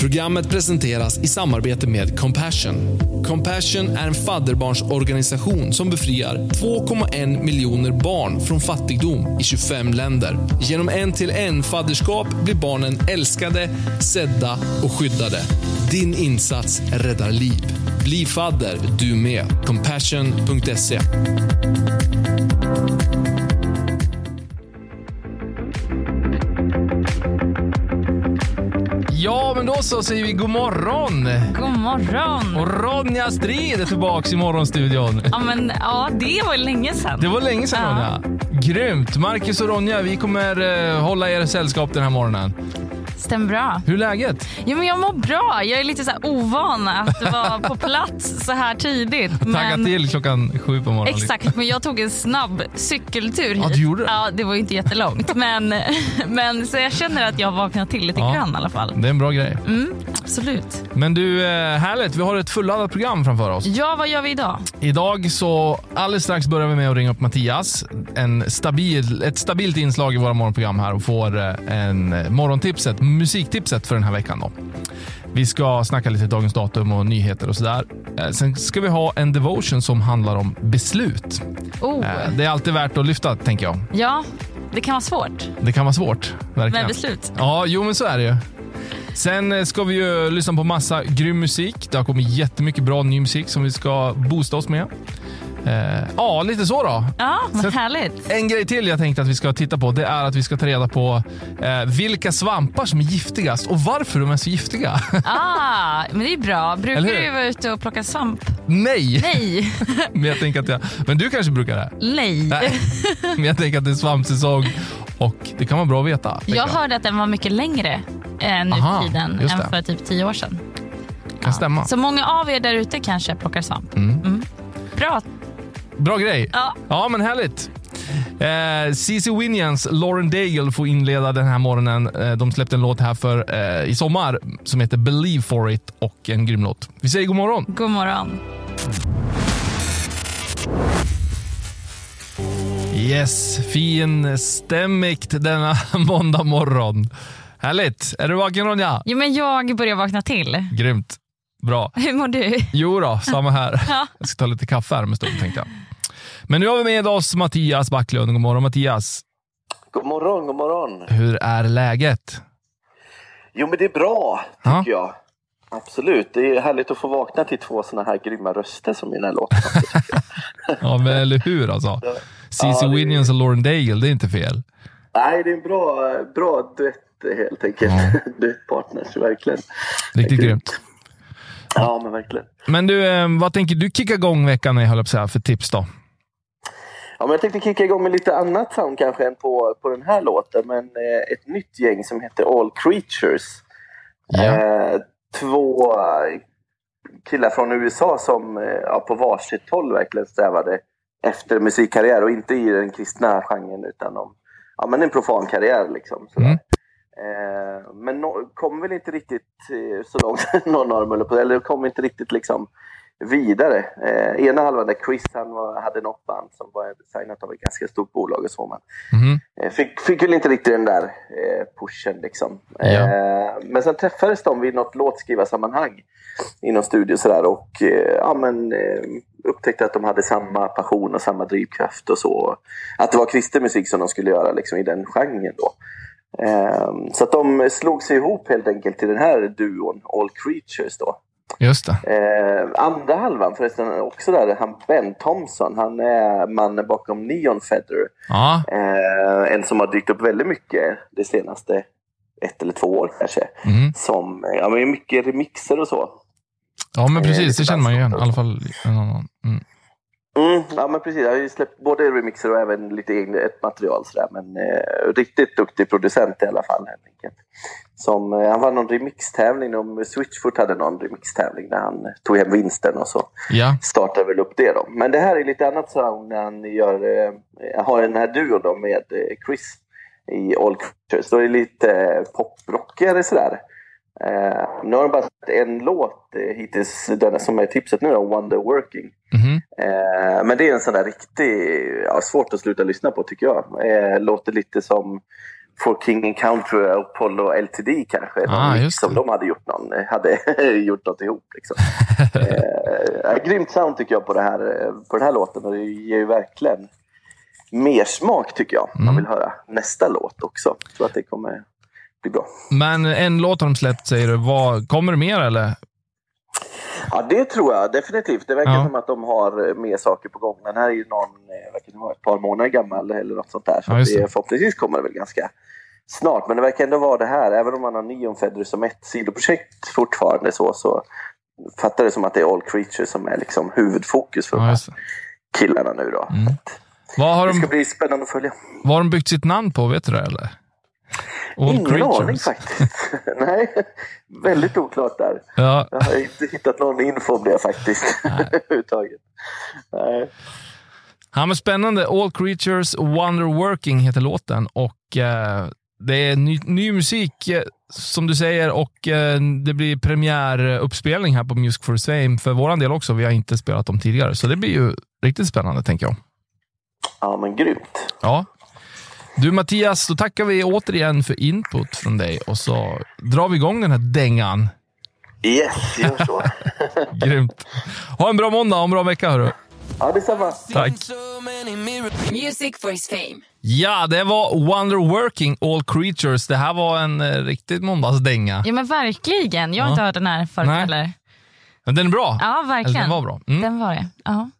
Programmet presenteras i samarbete med Compassion. Compassion är en fadderbarnsorganisation som befriar 2,1 miljoner barn från fattigdom i 25 länder. Genom en-till-en fadderskap blir barnen älskade, sedda och skyddade. Din insats räddar liv. Bli fadder du med. Compassion.se. Då så säger vi god morgon! God morgon! Och Ronja Strid är tillbaks i morgonstudion. Ja, men, ja, det var länge sedan. Det var länge sedan Ja. Ronja. Grymt! Marcus och Ronja, vi kommer eh, hålla er sällskap den här morgonen. Stämmer bra. Hur är läget? Jo, men jag mår bra. Jag är lite så ovan att vara på plats så här tidigt. Tagga Men, till klockan sju på morgonen. exakt, men jag tog en snabb cykeltur hit. Ja, du gjorde det? Ja, det var ju inte jättelångt. Men, men så jag känner att jag har vaknat till lite Ja. grann i alla fall. Det är en bra grej. Mm, absolut. Men du, eh, härligt. Vi har ett fulladdat program framför oss. Ja, vad gör vi idag? Idag så alldeles strax börjar vi med att ringa upp Mattias. En stabil, ett stabilt inslag i våra morgonprogram här och får eh, en eh, morgontipset, musiktipset för den här veckan. Då. Vi ska snacka lite dagens datum och nyheter och sådär. Eh, Sen ska vi ha en devotion som handlar om beslut. Oh, Eh, Det är alltid värt att lyfta, tänker jag. ja, det kan vara svårt Det kan vara svårt. Verkligen. med beslut. Ja, jo men så är det ju. Sen eh, ska vi ju lyssna på massa grym musik. Det har kommit jättemycket bra ny musik som vi ska boosta oss med. Eh, ja, lite så då. Ja, vad härligt. En grej till jag tänkte att vi ska titta på det är att vi ska ta reda på eh, vilka svampar som är giftigast och varför de är så giftiga. Ah, men det är bra. Brukar du vara ute och plocka svamp? Nej! Nej. Men jag tänker att jag, men du kanske brukar det? Nej. Nej. Men jag tänker att det är svampsäsong och det kan vara bra att veta. tänker Jag hörde att den var mycket längre eh, nu Aha, tiden än för typ tio år sedan. kan stämma. Så många av er där ute kanske plockar svamp. Mm. Mm. Bra. Bra grej. Ja. Ja, men härligt. Eh, CC Winans Lauren Daigle får inleda den här morgonen. Eh, de släppte en låt här för eh, i sommar som heter Believe for it och en grym låt. Vi säger god morgon. God morgon. Yes, fin stämmigt denna måndag morgon. Härligt. Är du vaken Ronja? Jo, men jag börjar vakna till. Grymt. Bra. Hur mår du? Jo då, samma här. Ja. Jag ska ta lite kaffe här om en stund tänkte jag. Men nu har vi med oss Mattias Backlund. God morgon Mattias. God morgon, god morgon. Hur är läget? Jo, men det är bra, tycker Ja. jag. Absolut. Det är härligt att få vakna till två såna här grymma röster som i den här låten. Ja, men eller hur alltså? CC Ja, Williams och Lauren Daigle, det är inte fel. Nej, det är en bra, bra duett helt enkelt. Ja. Duettpartners, verkligen. Riktigt Grymt. grymt. Ja, men verkligen. Men du, eh, vad tänker du kicka igång veckan med, höll jag på att säga, för tips då? Ja, men jag tänkte kicka igång med lite annat sound kanske än på, på den här låten. Men eh, ett nytt gäng som heter All Creatures. Ja. Eh, två killar från USA som eh, ja, på varsitt håll verkligen strävade efter musikkarriär och inte i den kristna genren utan om ja, men en profan karriär. Liksom, sådär. Mm. Eh, men no, kom väl inte riktigt eh, så långt någon av dem, eller kom inte riktigt liksom vidare. Eh, ena halvan där Chris han var, hade något band som var signat av ett ganska stort bolag och så. Men Mhm. Eh, Fick, fick väl inte riktigt den där eh, pushen liksom. Ja. Eh, men sen träffades de vid något låtskrivarsammanhang i någon studio sådär och eh, ja, men, eh, upptäckte att de hade samma passion och samma drivkraft och så. Att det var kristen musik som de skulle göra liksom, i den genren då. Så att de slog sig ihop helt enkelt till den här duon All Creatures då. Just det. Eh, andra halvan förresten också där, han Ben Thompson, han är mannen bakom Neon Feather. Ja, Eh, en som har dykt upp väldigt mycket det senaste ett eller två år kanske. Mhm. Som, eh, ja men mycket remixer och så. ja men precis. lite Det känner man ju igen. I alla fall en annan. Mm. Mm, ja men precis, jag har ju släppt både remixer och även lite eget material sådär. Men eh, riktigt duktig producent i alla fall helt enkelt. Som, eh, han vann någon remixtävling, om Switchfoot hade någon remixtävling där han tog hem vinsten och så. Ja, startar väl upp det då. Men det här är lite annat sound när han gör, eh, har den här duon då med eh, Chris i All Creatures. Då är det lite eh, poprockigare sådär. Eh, nu har de bara sett en låt eh, hittills, den som är tipset nu då, Wonder Working. Mhm. Eh, men det är en sån där riktig, ja, svårt att sluta lyssna på tycker jag. Eh, låter lite som For King and Country och Apollo LTD kanske. Ah, som de hade gjort, någon, hade gjort något ihop. Liksom. eh, grymt sound tycker jag på, det här, på den här låten och det ger ju verkligen mer smak tycker jag. Mm. Man vill höra nästa låt också. Jag tror att det kommer bli bra. Men en låt har de släppt säger du. Vad, kommer det mer eller? Ja, det tror jag definitivt. Det verkar Ja. som att de har eh, mer saker på gång. Den här är ju någon, eh, det vara, ett par månader gammal eller något sånt där. Så Ja, det. det. förhoppningsvis kommer det väl ganska snart. Men det verkar ändå vara det här. Även om man har Neon Feather som ett sidoprojekt fortfarande så, så fattar det som att det är All Creatures som är liksom huvudfokus för Ja, de här killarna nu då. Mm. Vad har Det ska de, bli spännande att följa. vad har de byggt sitt namn på? Vet du det eller? All Ingen Creatures. aning faktiskt. Nej, väldigt oklart där. Ja, Jag har inte hittat någon info om det faktiskt. Överhuvudtaget. Nej. Ja, men spännande. All Creatures Wonderworking heter låten och eh, det är ny, ny musik eh, som du säger och eh, det blir premiäruppspelning här på Music for Fame för våran del också. Vi har inte spelat dem tidigare, så det blir ju riktigt spännande tänker jag. Ja, men grymt. Ja. Du Mattias, då tackar vi återigen för input från dig och så drar vi igång den här dängan. Yes, gör så. Grymt. Ha en bra måndag och en bra vecka hörru. ja, detsamma. Tack. Music for his fame. Ja, det var Wonderworking All Creatures. Det här var en eh, riktigt måndagsdänga. Ja men verkligen. Jag har Ja. inte hört den här förut Nej. heller. Men den är bra. Ja Eller verkligen. den var bra. Mm. Den var det. Ja.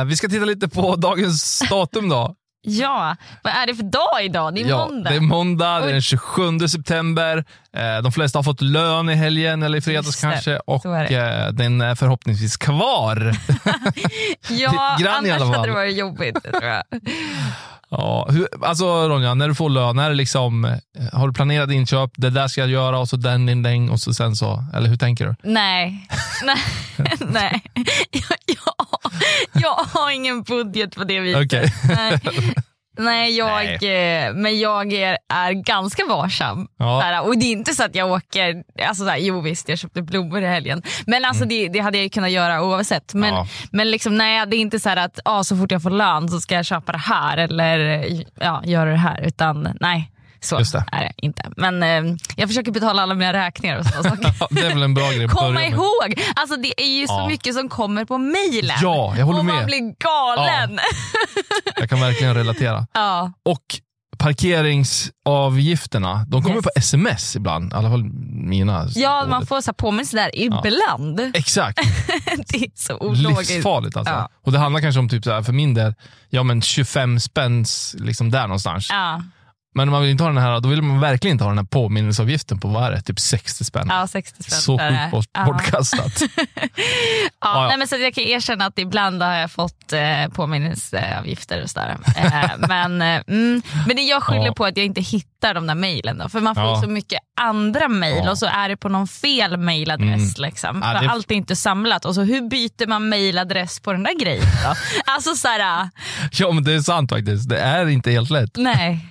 Eh, vi ska titta lite på dagens datum då. ja, vad är det för dag idag? Det är ja, måndag. Det är måndag, det är den 27 september. Eh, de flesta har fått lön i helgen eller i fredags kanske och är eh, den är förhoppningsvis kvar. ja, annars hade det varit jobbigt tror jag. ja, hur, alltså Ronja, när du får lön, är det liksom, eh, har du planerat inköp, det där ska jag göra och så den, den, den och så sen så, eller hur tänker du? Nej, nej, nej. Jag, jag, jag har ingen budget på det viset. Okej. Nej. Nej, jag, eh, men jag är, är ganska varsam. Ja. Såhär, och det är inte så att jag åker, alltså såhär, jo visst jag köpte blommor i helgen. Men alltså det, det hade jag ju kunnat göra oavsett. Men, Mm. Ja. men liksom, nej, det är inte så här att ah, så fort jag får lön så ska jag köpa det här eller ja, göra det här. Utan nej, så är det inte. Men eh, jag försöker betala alla mina räkningar och sådana saker. Ja, det är väl en bra grej att Komma ihåg, alltså det är ju så Ja. mycket som kommer på mejlen. Ja, jag håller och man med. blir galen. Jag kan verkligen relatera. Ja. Och parkeringsavgifterna, de kommer Yes. på sms ibland. I alla fall mina. Ja, man får så påminnelse där ibland. Exakt. Det är så ologiskt. Livsfarligt alltså. Ja. Och det handlar kanske om, typ så här, för min del, ja men 25 spänns liksom där någonstans. Ja, Men om man vill inte ha den här, då vill man verkligen inte ha den här påminnelseavgiften på, vad är det, typ 60 spänn. ja 60 spänn. Så sjukt bort. Ja. bortkastat. Ja, Ja. Nej, men så jag kan erkänna att ibland har jag fått eh, påminnelseavgifter och sådär. Eh, men, eh, mm, men det jag skyller Ja. på att jag inte hittar de där mejlen. För man får Ja. så mycket andra mejl och så är det på någon fel mejladress. Liksom. Ja, För det- Allt är inte samlat. Och så hur byter man mejladress på den där grejen då? alltså så här, ja men det är sant faktiskt. Det är inte helt lätt. nej.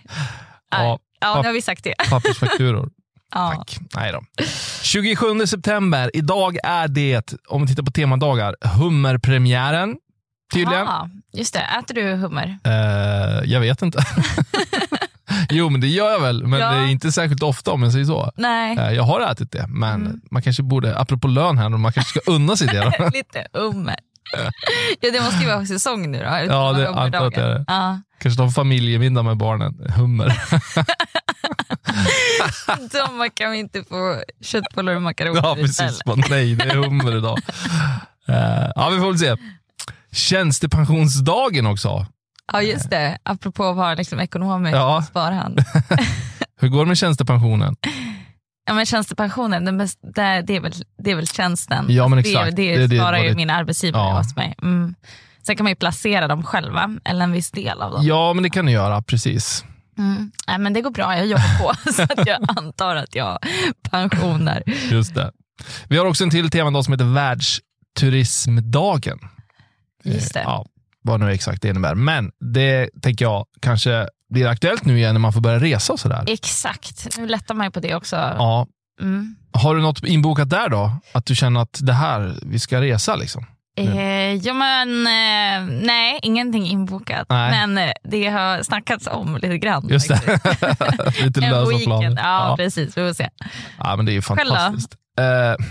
Ja, Ja, nu har vi sagt det. pappersfakturor. Ja. Tack. Nej då. 27 september, idag är det, om vi tittar på temadagar, hummerpremiären. Tydligen. Ja, just det. Äter du hummer? Eh, jag vet inte. jo, men det gör jag väl, men Ja. det är inte särskilt ofta om jag säger så. Nej. Eh, jag har ätit det, men Mm. man kanske borde, apropå lön här, man kanske ska unna sig det. Lite hummer. ja, det måste ju vara säsong nu då. Ja, det- antar att det är det. Ja. kanske ta familjemiddag med barnen. Hummer. Då kan vi inte få köttbullar och makaroner ja, precis. Bara, nej, det är hummer idag. Eh, ja, vi får väl se. Tjänstepensionsdagen också. Ja, just det. Apropå att vara liksom ekonomisk Ja. sparhand. Hur går det med tjänstepensionen? Ja, men tjänstepensionen, det, är väl, det är väl tjänsten. Ja, men det, exakt. Det, Det är det- sparar vad ju min arbetsgivare Ja. hos mig. Mm. Sen kan man ju placera dem själva, eller en viss del av dem. Ja, men det kan du göra. Precis. Mm. Nej, men det går bra, jag jobbar på. så att jag antar att jag har pension där. Just det. Vi har också en till temadag som heter Världsturismdagen. Just det. Eh, Ja, vad nu exakt det innebär. Men det tänker jag kanske blir aktuellt nu igen när man får börja resa och sådär. Exakt, nu lättar man ju på det också. Ja. Mm. Har du något inbokat där då? Att du känner att det här, vi ska resa liksom? Eh, ja men eh, nej, ingenting inbokat. Nej. Men eh, det har snackats om lite grann. Just det. Lite lösa planer. Ja, Ja. precis. Vi får se. ja, men det är ju fantastiskt. Eh,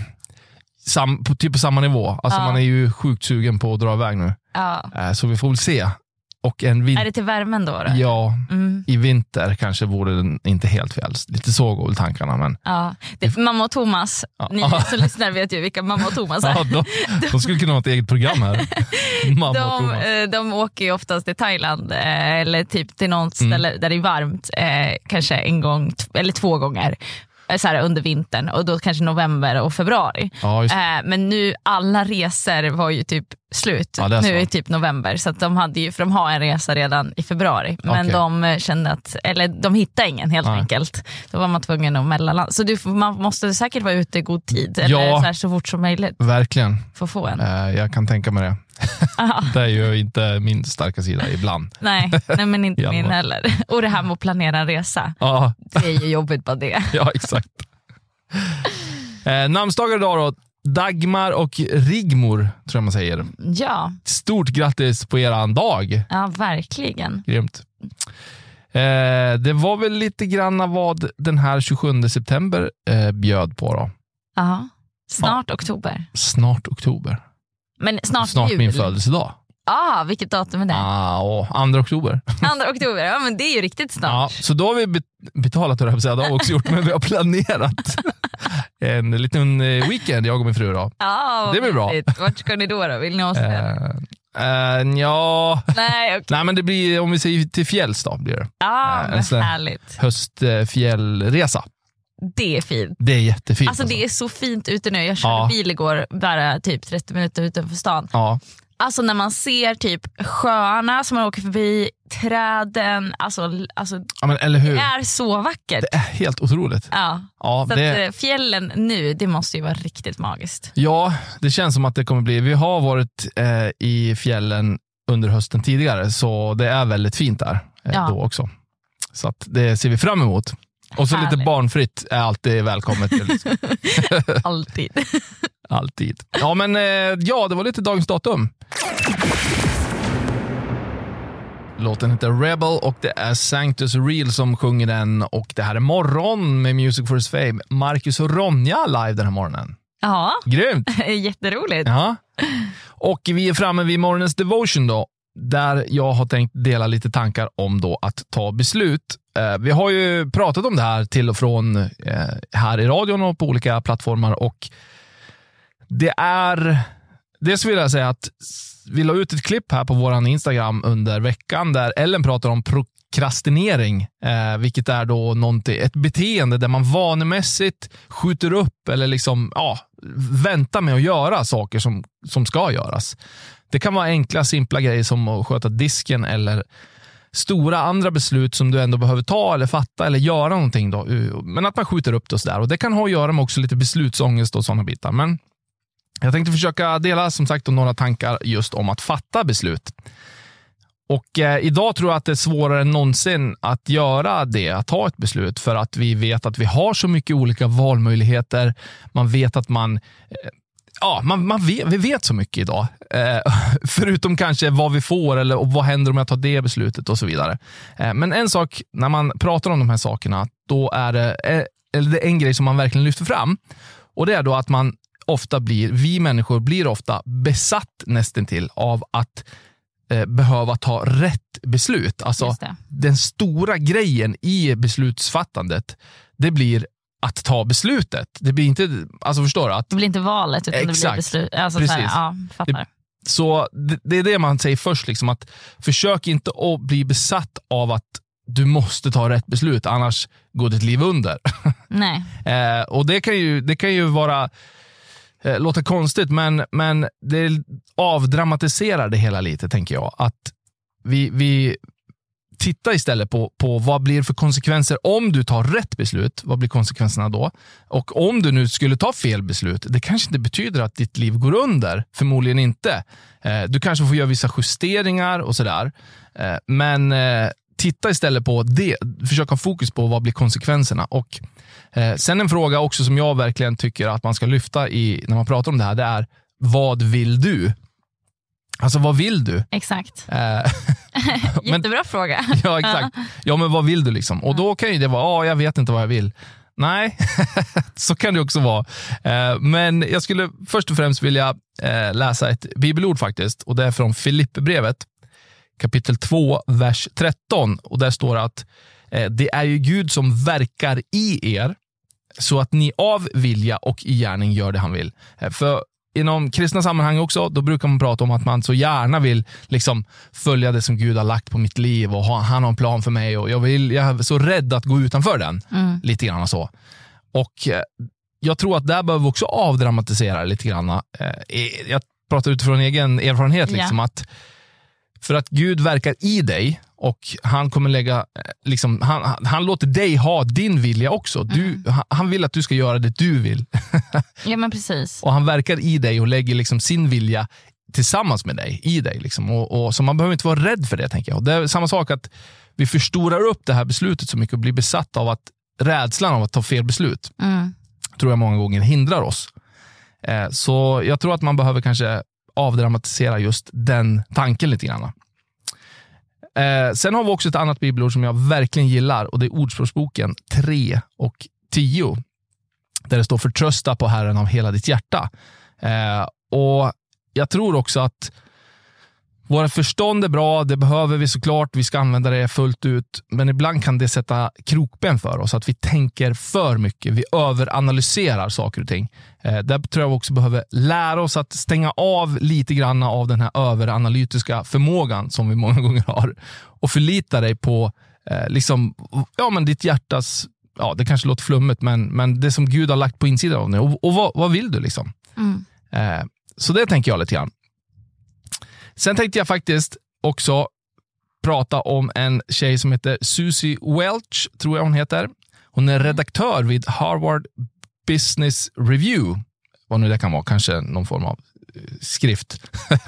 sam, på, typ på samma nivå. Alltså Ja. Man är ju sjukt sugen på att dra iväg nu. Ja. Eh, så vi får väl se. Och en Är vinter, det till värmen då? då? ja, Mm. i vinter kanske vore den inte helt fel. Lite så går väl tankarna. Men, Ja. Det, mamma och Thomas, Ja. ni som lyssnar vet ju vilka mamma och Thomas är. ja, de, de skulle kunna ha ett eget program här. Mamma och De, Thomas. eh, de åker ju oftast till Thailand eh, eller typ till något Mm. ställe där det är varmt, eh, kanske en gång eller två gånger så här, under vintern och då kanske november och februari. Ja, Eh, men nu alla resor var ju typ slut Ja, är nu i typ november så att de hade ju, för de har en resa redan i februari men Okej. de eh, kände att, eller de hittade ingen helt Nej. enkelt. Då var man tvungen att mellanlanda. Så du, man måste säkert vara ute i god tid eller Ja. så, här, så fort som möjligt verkligen. för att få en. Eh, jag kan tänka mig det. Aha. Det är ju inte min starka sida ibland. Nej, nej men inte min heller. Och det här med att planera en resa, Ja, det är ju jobbigt bara det. ja exakt. Eh, namnsdagar idag då. Dagmar och Rigmor, tror jag man säger. Ja, Stort grattis på eran dag. ja verkligen. Grymt. Eh, det var väl lite grann vad den här 27 september eh, bjöd på då. Ja. Snart oktober. Snart oktober. Men snart, Snart jul. min födelsedag. Ah, vilket datum är det? Ah, och 2 oktober. Andra oktober, ja men det är ju riktigt Ja, snart. så då har vi bet- betalat, höll jag på att säga. det har vi också gjort, men vi har planerat en liten eh, weekend, jag och min fru. Då. Ja, vad Det blir bra. Vart ska ni då? då? Vill ni ha oss där? Eh, eh, ja, Nej, okej. nej men det blir, om vi säger till fjälls då, blir det. Ja, en sån här- härligt. Höstfjällresa. Det är fint. Det är jättefint. Alltså det är så fint ute nu. Jag körde Ja. bil igår, bara typ 30 minuter utanför stan. Ja, Alltså när man ser typ sjöarna som man åker förbi, träden, alltså, alltså ja, men eller hur? det är så vackert. Det är helt otroligt. Ja. Ja Så det, eh, fjällen nu, det måste ju vara riktigt magiskt. ja, det känns som att det kommer bli. Vi har varit eh, i fjällen under hösten tidigare, så det är väldigt fint där eh, Ja. då också. Så det ser vi fram emot. Och så lite Härligt. barnfritt är alltid välkommet. liksom. Alltid. alltid. Ja, men eh, ja, det var lite dagens datum. Låten heter Rebel och det är Sanctus Real som sjunger den och det här är Morgon med Music for his fame. Marcus och Ronja live den här morgonen. Ja, Grymt! jätteroligt. Ja. Och vi är framme vid morgonens devotion då, där jag har tänkt dela lite tankar om då att ta beslut. Eh, vi har ju pratat om det här till och från eh, här i radion och på olika plattformar och det är, dels vill jag säga att vi la ut ett klipp här på vår Instagram under veckan där Ellen pratar om prokrastinering, eh, vilket är då någonting, ett beteende där man vanemässigt skjuter upp eller liksom, ja, väntar med att göra saker som, som ska göras. Det kan vara enkla, simpla grejer som att sköta disken eller stora andra beslut som du ändå behöver ta eller fatta eller göra någonting. Då. Men att man skjuter upp det och sådär. Och Det kan ha att göra med också lite beslutsångest och sådana bitar. Men jag tänkte försöka dela som sagt några tankar just om att fatta beslut. Och eh, Idag tror jag att det är svårare än någonsin att göra det, att ta ett beslut, för att vi vet att vi har så mycket olika valmöjligheter. Man vet att man eh, Ja, man, man vet, vi vet så mycket idag. Eh, förutom kanske vad vi får eller och vad händer om jag tar det beslutet och så vidare. Eh, men en sak, när man pratar om de här sakerna, då är det, eh, eller det är en grej som man verkligen lyfter fram. Och det är då att man ofta blir, vi människor blir ofta besatt nästintill av att eh, behöva ta rätt beslut. Alltså den stora grejen i beslutsfattandet, det blir att ta beslutet. Det blir inte, alltså förstår du? Att Det blir inte valet utan det blir Exakt. beslut. Alltså, så här, Precis. ja, fattar. Så det, det är det man säger först, liksom, att försök inte att bli besatt av att du måste ta rätt beslut, annars går ditt liv under. Nej. eh, och det kan ju, det kan ju vara, eh, låta konstigt, men, men det avdramatiserar det hela lite, tänker jag. Att vi, vi tittar istället på, på vad blir för konsekvenser om du tar rätt beslut. Vad blir konsekvenserna då? Och om du nu skulle ta fel beslut, det kanske inte betyder att ditt liv går under. Förmodligen inte. Eh, du kanske får göra vissa justeringar och sådär. Eh, men eh, titta istället på det. Försök ha fokus på vad blir konsekvenserna. Och Sen en fråga också som jag verkligen tycker att man ska lyfta i när man pratar om det här, det är vad vill du? Alltså vad vill du? Exakt. Eh, men- Jättebra fråga. ja, exakt. Ja, men vad vill du liksom? Och då kan ju det vara, ja, jag vet inte vad jag vill. Nej, så kan det också vara. Eh, Men jag skulle först och främst vilja eh, läsa ett bibelord faktiskt. Och Det är från Filipperbrevet kapitel 2, vers 13. Och Där står det att eh, det är ju Gud som verkar i er så att ni av vilja och i gärning gör det han vill. För inom kristna sammanhang också, då brukar man prata om att man så gärna vill liksom följa det som Gud har lagt på mitt liv och ha, han har en plan för mig och jag, vill, jag är så rädd att gå utanför den. Lite grann så. Och eh, jag tror att där behöver vi också avdramatisera lite grann. Eh, Jag pratar utifrån egen erfarenhet. Liksom, att för att Gud verkar i dig och han kommer lägga, eh, liksom, han, han- låter dig ha din vilja också. Du, han, han vill att du ska göra det du vill. Ja men precis. Och han verkar i dig och lägger liksom sin vilja tillsammans med dig, i dig. Liksom. Och, och, så man behöver inte vara rädd för det. tänker jag. Och det är samma sak att vi förstorar upp det här beslutet så mycket och blir besatta av att rädslan av att ta fel beslut Mm. tror jag många gånger hindrar oss. Eh, så jag tror att man behöver kanske avdramatisera just den tanken lite grann. Eh, sen har vi också ett annat bibelord som jag verkligen gillar och det är Ordspråksboken 3 och 10. Där det står förtrösta på Herren av hela ditt hjärta. Eh, och Jag tror också att våra förstånd är bra, det behöver vi såklart, vi ska använda det fullt ut. Men ibland kan det sätta krokben för oss, att vi tänker för mycket. Vi överanalyserar saker och ting. Eh, där tror jag vi också behöver lära oss att stänga av lite grann av den här överanalytiska förmågan som vi många gånger har. Och förlita dig på eh, liksom, ja, men ditt hjärtas, ja, det kanske låter flummigt, men, men det som Gud har lagt på insidan av dig. Och, och vad, vad vill du? liksom? Mm. Eh, så det tänker jag lite grann. Sen tänkte jag faktiskt också prata om en tjej som heter Susie Welch, tror jag hon heter. Hon är redaktör vid Harvard Business Review. Vad nu det kan vara, kanske någon form av eh, skrift.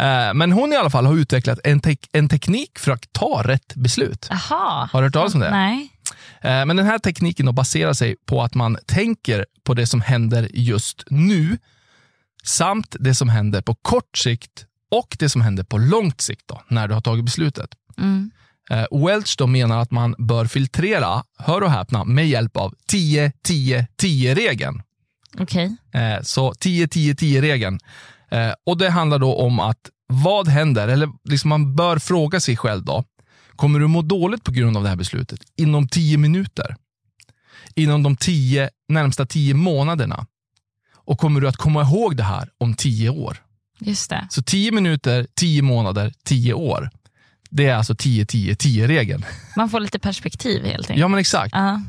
Eh, Men hon i alla fall har utvecklat en, tek- en teknik för att ta rätt beslut. Jaha. Har du hört talas om det? Nej. Eh, Men den här tekniken då baserar sig på att man tänker på det som händer just nu samt det som händer på kort sikt och det som händer på långt sikt då, när du har tagit beslutet. Mm. Eh, Welch då menar att man bör filtrera, hör och häpna, med hjälp av 10-10-10-regeln. Okej. Eh, Så 10-10-10-regeln. Eh, Och det handlar då om att vad händer, eller liksom man bör fråga sig själv då, kommer du må dåligt på grund av det här beslutet inom 10 minuter? Inom de 10, närmsta 10 månaderna? Och kommer du att komma ihåg det här om 10 år? Just det. Så 10 minuter, 10 månader, 10 år. Det är alltså 10-10-10-regeln. Man får lite perspektiv helt enkelt. Ja, men exakt. Ja.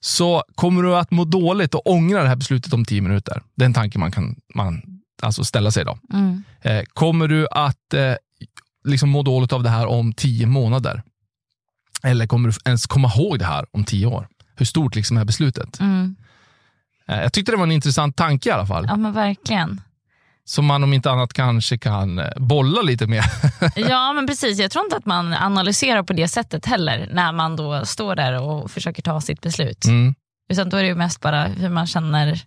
Så kommer du att må dåligt och ångra det här beslutet om 10 minuter? Det är en tanke man kan man, alltså ställa sig då. Mm. Eh, kommer du att eh, liksom må dåligt av det här om 10 månader? Eller kommer du ens komma ihåg det här om 10 år? Hur stort liksom är beslutet? Mm. Eh, jag tyckte det var en intressant tanke i alla fall. Ja men verkligen. Som man om inte annat kanske kan eh, bolla lite med. Ja men precis, jag tror inte att man analyserar på det sättet heller när man då står där och försöker ta sitt beslut. Mm. Utan då är det ju mest bara hur man känner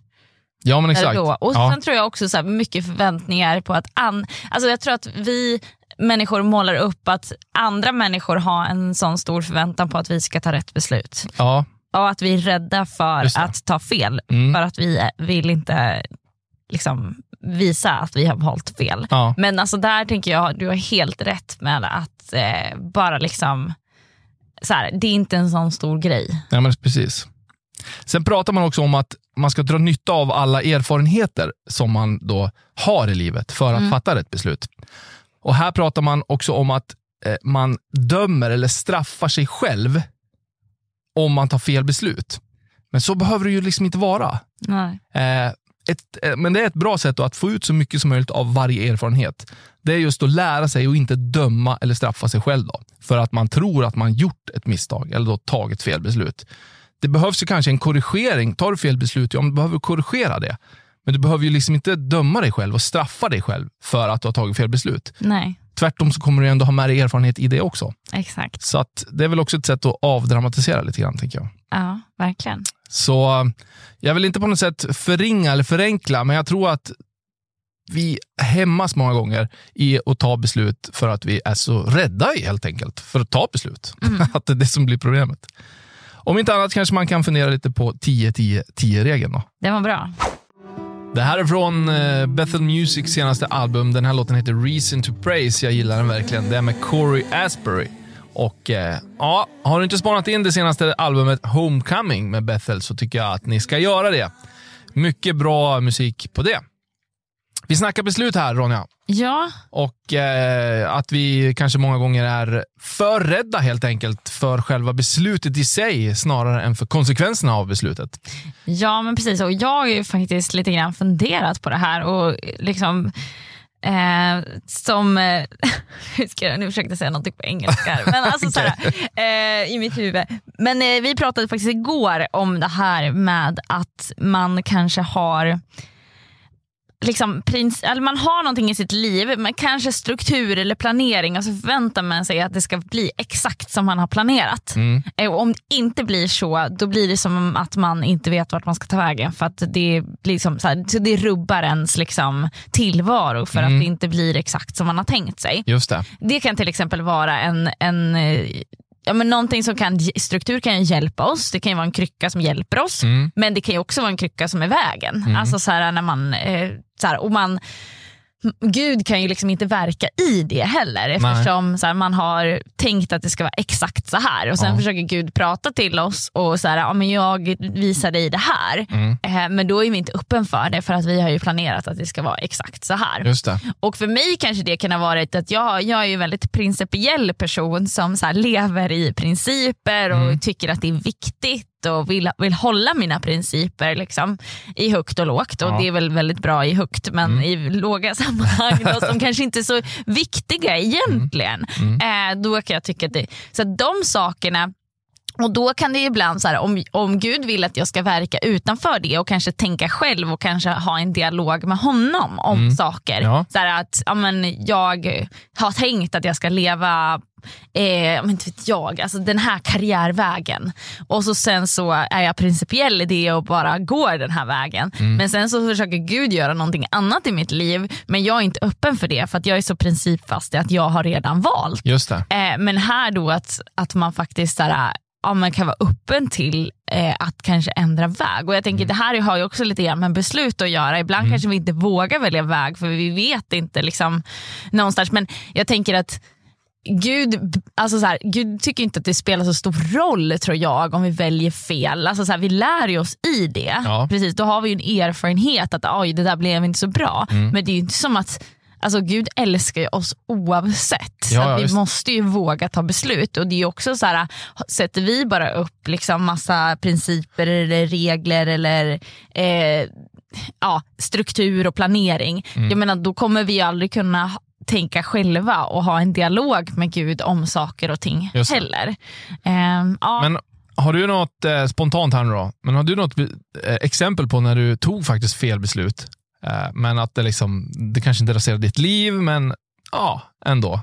Ja, men exakt. och då. Och ja. sen tror jag också så här, mycket förväntningar på att an... alltså jag tror att vi människor målar upp att andra människor har en sån stor förväntan på att vi ska ta rätt beslut. Ja. Och att vi är rädda för att ta fel. Mm. För att vi vill inte liksom, visa att vi har valt fel. Ja. Men alltså där tänker jag, du har helt rätt med att eh, bara liksom, så här, det är inte en sån stor grej. Ja, men precis. Sen pratar man också om att man ska dra nytta av alla erfarenheter som man då har i livet för att fatta rätt beslut. Och Här pratar man också om att eh, man dömer eller straffar sig själv om man tar fel beslut. Men så behöver det ju liksom inte vara. Nej. Eh, ett, eh, men det är ett bra sätt då att få ut så mycket som möjligt av varje erfarenhet. Det är just att lära sig och inte döma eller straffa sig själv då, för att man tror att man gjort ett misstag eller då tagit fel beslut. Det behövs ju kanske en korrigering. Tar du fel beslut, ja, men du behöver korrigera det. Men du behöver ju liksom inte döma dig själv och straffa dig själv för att du har tagit fel beslut. Nej, Tvärtom så kommer du ändå ha med dig erfarenhet i det också. exakt. Så att det är väl också ett sätt att avdramatisera lite grann, tänker jag. Ja, verkligen. Så jag vill inte på något sätt förringa eller förenkla, men jag tror att vi hämmas många gånger i att ta beslut för att vi är så rädda i, helt enkelt för att ta beslut. att det är det som blir problemet. Om inte annat kanske man kan fundera lite på 10-10-10-regeln. då. Det var bra. Det här är från eh, Bethel Musics senaste album. Den här låten heter Reason to Praise. Jag gillar den verkligen. Det är med Corey Asbury. Och eh, ja, har du inte spanat in det senaste albumet Homecoming med Bethel så tycker jag att ni ska göra det. Mycket bra musik på det. Vi snackar beslut här Ronja. Ja, Och eh, att vi kanske många gånger är för rädda helt enkelt för själva beslutet i sig snarare än för konsekvenserna av beslutet. ja men precis. Och jag har ju faktiskt lite grann funderat på det här och liksom Eh, som, eh, hur ska jag, nu försökte jag säga något på engelska, men alltså såhär, eh, i mitt huvud. Men eh, vi pratade faktiskt igår om det här med att man kanske har liksom, prins, eller man har någonting i sitt liv, men kanske struktur eller planering och så förväntar man sig att det ska bli exakt som man har planerat. Mm. Eh, Och om det inte blir så, då blir det som att man inte vet vart man ska ta vägen. För att det, blir liksom så här, så det rubbar ens liksom, tillvaro för Mm. att det inte blir exakt som man har tänkt sig. Just det. Det kan till exempel vara en, en eh, Ja, men någonting som kan, struktur kan hjälpa oss, det kan ju vara en krycka som hjälper oss, Mm. men det kan ju också vara en krycka som är vägen. Alltså så här, när man, eh, så här, och man Gud kan ju liksom inte verka i det heller eftersom här, man har tänkt att det ska vara exakt så här och sen Ja. försöker Gud prata till oss och så här, ja, men jag visar dig det här. Mm. Eh, men då är vi inte öppen för det för att vi har ju planerat att det ska vara exakt så här. Och för mig kanske det kan ha varit att jag, jag är ju en väldigt principiell person som så här lever i principer och Mm. tycker att det är viktigt och vill, vill hålla mina principer liksom, i högt och lågt. Och Ja. det är väl väldigt bra i högt men Mm. i låga sammanhang då, som kanske inte är så viktiga egentligen. Mm. Eh, då kan jag tycka att det, så att de sakerna och då kan det ibland, så här, om, om Gud vill att jag ska verka utanför det och kanske tänka själv och kanske ha en dialog med honom om saker. Mm. Ja. Så här att ja, men jag har tänkt att jag ska leva eh, men inte vet jag, alltså den här karriärvägen. Och så sen så är jag principiell i det och bara går den här vägen. Mm. Men sen så försöker Gud göra någonting annat i mitt liv men jag är inte öppen för det för att jag är så principfast i att jag har redan valt. Just. Eh, men här då att, att man faktiskt så ja, man kan vara öppen till eh, att kanske ändra väg. Och jag tänker Det här har ju också lite grann med beslut att göra. Ibland kanske vi inte vågar välja väg för vi vet inte liksom, någonstans. Men jag tänker att Gud, alltså så här, Gud tycker inte att det spelar så stor roll tror jag om vi väljer fel. Alltså så här, vi lär ju oss i det. Ja. Precis, då har vi ju en erfarenhet att oj det där blev inte så bra. Mm. Men det är ju inte som att Alltså Gud älskar ju oss oavsett. Ja, vi visst. måste ju våga ta beslut. Och det är också så här, sätter vi bara upp liksom massa principer eller regler eller eh, ja, struktur och planering. Mm. Jag menar, då kommer vi aldrig kunna tänka själva och ha en dialog med Gud om saker och ting Just heller. Ehm, ja. Men har du något eh, spontant här nu då, men har du något eh, exempel på när du tog faktiskt fel beslut? Eh, men att det liksom, det kanske inte raserade ditt liv, men ja, ändå.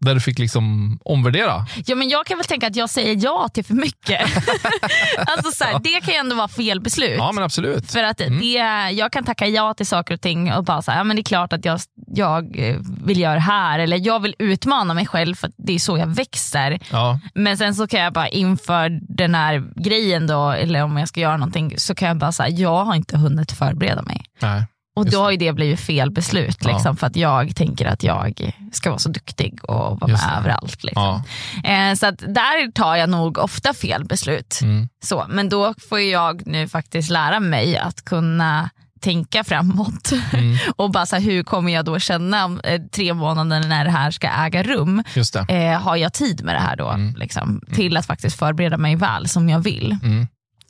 Där du fick liksom omvärdera. Ja, men jag kan väl tänka att jag säger ja till för mycket. alltså, så här, det kan ju ändå vara fel beslut. Ja, men absolut. För att det, jag kan tacka ja till saker och ting och bara säga ja, men det är klart att jag, jag vill göra det här eller jag vill utmana mig själv för att det är så jag växer. Ja, Men sen så kan jag bara inför den här grejen då, eller om jag ska göra någonting, så kan jag bara säga jag har inte hunnit förbereda mig. nej. Och då har ju det blivit fel beslut Ja. liksom, för att jag tänker att jag ska vara så duktig och vara med det. överallt. Liksom. Ja. Eh, så att där tar jag nog ofta fel beslut. Mm. Så, men då får jag nu faktiskt lära mig att kunna tänka framåt. Mm. och bara så här, hur kommer jag då känna om eh, tre månader när det här ska äga rum? Eh, har jag tid med det här då? Liksom, till att faktiskt förbereda mig väl som jag vill. Mm.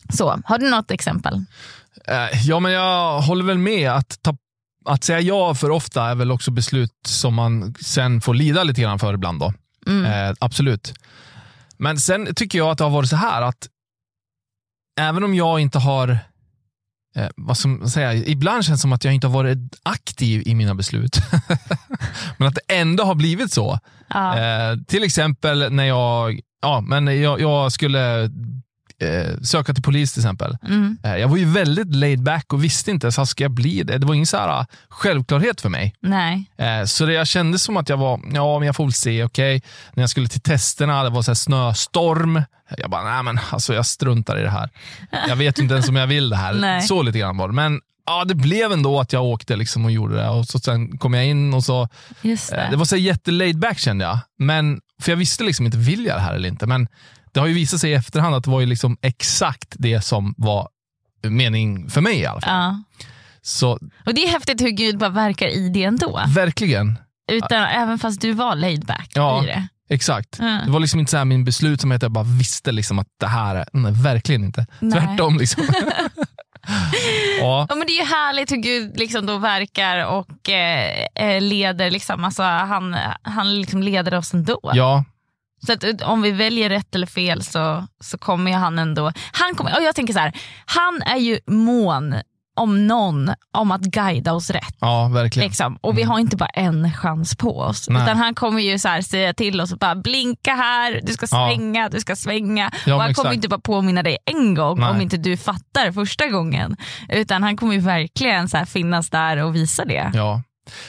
Så, har du något exempel? Eh, Ja, men jag håller väl med. Att, ta, att säga ja för ofta är väl också beslut som man sen får lida lite grann för ibland. Då. Mm. Eh, absolut. Men sen tycker jag att det har varit så här att även om jag inte har eh, vad som man säger, ibland känns det som att jag inte har varit aktiv i mina beslut. men att det ändå har blivit så. Ja. Eh, till exempel när jag, ja, men jag, jag skulle eh, söka till polis till exempel. Mm. Eh, jag var ju väldigt laid back och visste inte, så här, ska jag bli det? Det var ingen så här, ah, självklarhet för mig. Nej. Eh, så det jag kände som att jag var, ja men jag får väl se, okej. När jag skulle till testerna, det var så här snöstorm. Jag bara, nej men alltså jag struntar i det här. Jag vet inte ens om jag vill det här. Nej. Så lite grann var det. Men ja, det blev ändå att jag åkte liksom och gjorde det. Och så sen kom jag in och så, Just det. eh, det var så jätte laid back kände jag. Men, för jag visste liksom inte, vill jag det här eller inte? Men det har ju visat sig i efterhand att det var ju liksom exakt det som var mening för mig i alla fall. ja. Så Och det är häftigt hur Gud bara verkar i det ändå. verkligen, Utan, Även fast du var laid back Ja. i det. Exakt. Mm. Det var liksom inte så här min beslut som att jag bara visste liksom att det här är, nej, verkligen inte. Nej. Tvärtom. Liksom. ja, Ja, men det är ju härligt hur Gud liksom då verkar och eh, eh, leder. Liksom, alltså, han han liksom leder oss ändå. ja, Så att, eh, om vi väljer rätt eller fel så, så kommer ju han ändå... Han kommer, och jag tänker så här, han är ju mån om någon om att guida oss rätt. ja, verkligen. Liksom. Och vi har inte bara en chans på oss. Nej. Utan han kommer ju så här säga till oss och bara blinka här, du ska Ja. svänga, du ska svänga. Ja, och han kommer exakt. inte bara påminna dig en gång Nej. om inte du fattar första gången. Utan han kommer ju verkligen så här finnas där och visa det. Ja,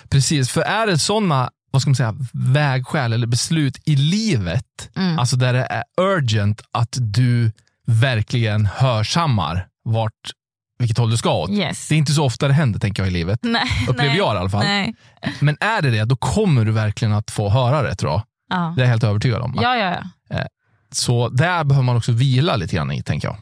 precis. För är det sådana vad ska man säga, vägskäl eller beslut i livet, Mm. alltså där det är urgent att du verkligen hörsammar vart, vilket håll du ska åt. Yes. Det är inte så ofta det händer, tänker jag, i livet. Nej, Upplever nej, jag i alla fall. Nej. Men är det det, då kommer du verkligen att få höra det, tror jag. Ja. Det är jag helt övertygad om. Ja, ja, ja. Så där behöver man också vila lite grann i, tänker jag.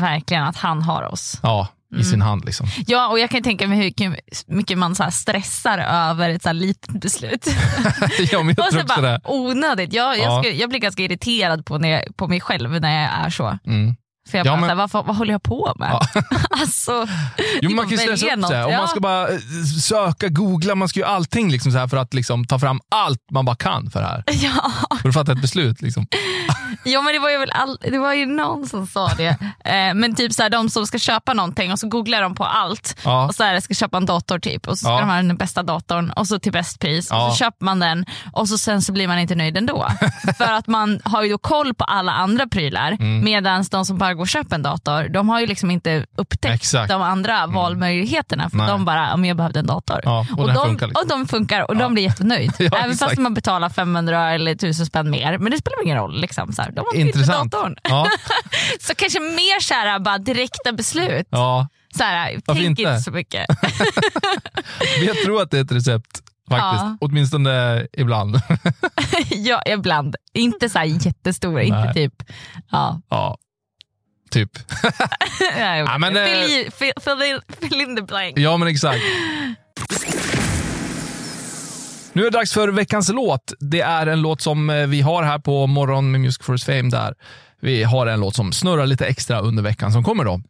Verkligen att han har oss. Ja, i Mm. sin hand. Liksom. Ja, och jag kan tänka mig hur mycket man så stressar över ett så litet beslut. ja, men jag och så bara, onödigt. Jag, jag, Ja. jag blir ganska irriterad på, när jag, på mig själv när jag är så. Mm. För jag Ja, bara, men- här, vad, vad håller jag på med? Ja. alltså, Jo, man kan ju stressa upp sig. Och. Man ska bara eh, söka, googla, man ska ju allting liksom så här för att liksom ta fram allt man bara kan för det här. ja. För att fatta ett beslut. Liksom. Ja, men det var ju, väl all, det var ju någon som sa det. Eh, men typ så här, de som ska köpa någonting och så googlar de på allt. Ja. Och så här, ska köpa en dator typ och så ska Ja. de ha den bästa datorn och så till bäst pris. Ja. Och så köper man den och så sen så blir man inte nöjd ändå. För att man har ju då koll på alla andra prylar Mm. medan de som bara går och köper en dator, de har ju liksom inte upptäckt Exakt. de andra valmöjligheterna. För Nej. de bara, om jag behövde en dator. Ja, och den de, funkar liksom. och de funkar och de blir jättenöjd. Ja, Även fast man betalar 500 eller 1000 spänn mer. Men det spelar ingen roll. Liksom, så här. De har bytt Intressant. datorn. Ja, Så kanske mer så här, bara direkta beslut. ja. Så här, Varför tänk inte? inte så mycket. Jag tror att det är ett recept. Faktiskt. Ja. Åtminstone ibland. ja, ibland. Inte så här jättestora, inte Nej. typ... Ja. ja, typ. Ja, men, eh, fill, i- fill, fill, in, fill in the blank. Ja, men exakt. Nu är det dags för veckans låt. Det är en låt som eh, vi har här på Morgon med Music for Fame. Där vi har en låt som snurrar lite extra under veckan som kommer. då.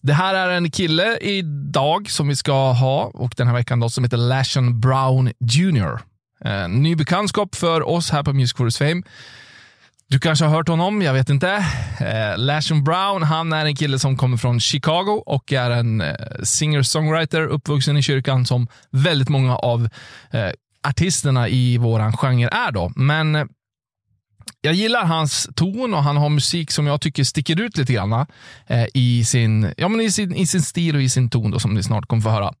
Det här är en kille idag som vi ska ha och den här veckan då, som heter Lashon Brown Jr. En eh, ny bekantskap för oss här på Music for Fame. Du kanske har hört honom, jag vet inte. Eh, Lashon Brown, han är en kille som kommer från Chicago och är en eh, singer-songwriter uppvuxen i kyrkan som väldigt många av eh, artisterna i våran genre är. då. Men eh, jag gillar hans ton och han har musik som jag tycker sticker ut lite grann eh, i, sin, ja, men i, sin, i sin stil och i sin ton då, som ni snart kommer få höra.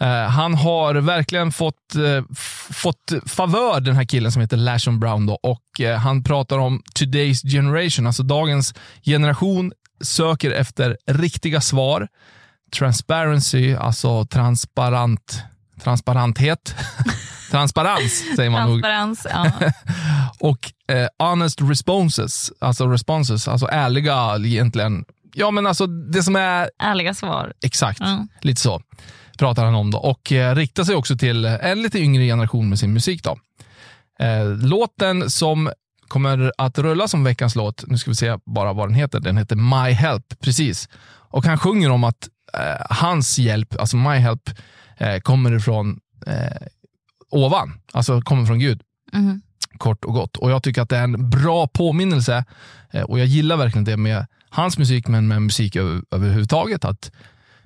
Eh, han har verkligen fått, eh, fått favör, den här killen som heter Lashon Brown. Då, och eh, Han pratar om today's generation, alltså dagens generation söker efter riktiga svar. Transparency, alltså transparent, transparenthet. Transparens säger man nog. Transparens. Ja. Och eh, honest responses, alltså responses, alltså ärliga egentligen. Ja men alltså det som är Ärliga svar. Exakt, Mm. lite så pratar han om. då Och eh, riktar sig också till en lite yngre generation med sin musik. då. Eh, låten som kommer att rulla som veckans låt, nu ska vi se bara vad den heter, den heter My Help, precis. Och han sjunger om att eh, hans hjälp, alltså My Help, eh, kommer ifrån ovan, alltså kommer från Gud Mhm. kort och gott. Och Jag tycker att det är en bra påminnelse och jag gillar verkligen det med hans musik, men med musik över, överhuvudtaget. Att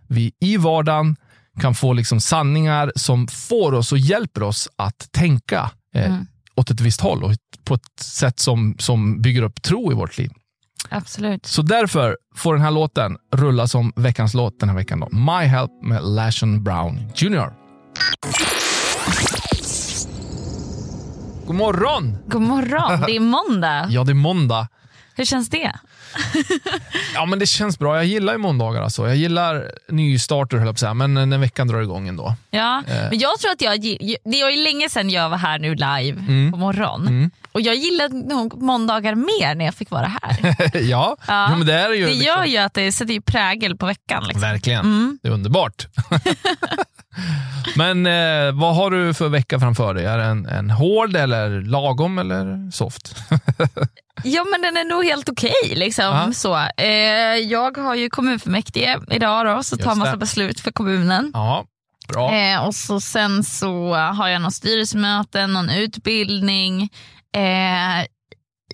vi i vardagen kan få liksom sanningar som får oss och hjälper oss att tänka eh, Mm. åt ett visst håll och på ett sätt som, som bygger upp tro i vårt liv. Absolut. Så därför får den här låten rulla som veckans låt den här veckan. Då. My Help med Lashon Brown Jr. God morgon! God morgon, det är måndag. Ja, det är måndag. Hur känns det? Ja, men det känns bra. Jag gillar ju måndagar. Alltså. Jag gillar nystarter, höll jag på att säga, men när veckan drar igång ändå. Ja, Eh. men jag tror att jag, det var ju länge sedan jag var här nu live Mm. på morgon. Och jag gillade nog måndagar mer när jag fick vara här. ja, Ja. Jo, men det är ju. Det liksom- gör ju att det sätter ju prägel på veckan. Liksom. Verkligen. Mm. Det är underbart. men eh, vad har du för vecka framför dig? Är det en, en hård, eller lagom eller soft? Ja men den är nog helt okej. liksom. Ja. Så, eh, jag har ju kommunfullmäktige idag då, så tar massa det. beslut för kommunen. ja, bra. Eh, och så sen så har jag någon styrelsemöte, någon utbildning. Eh,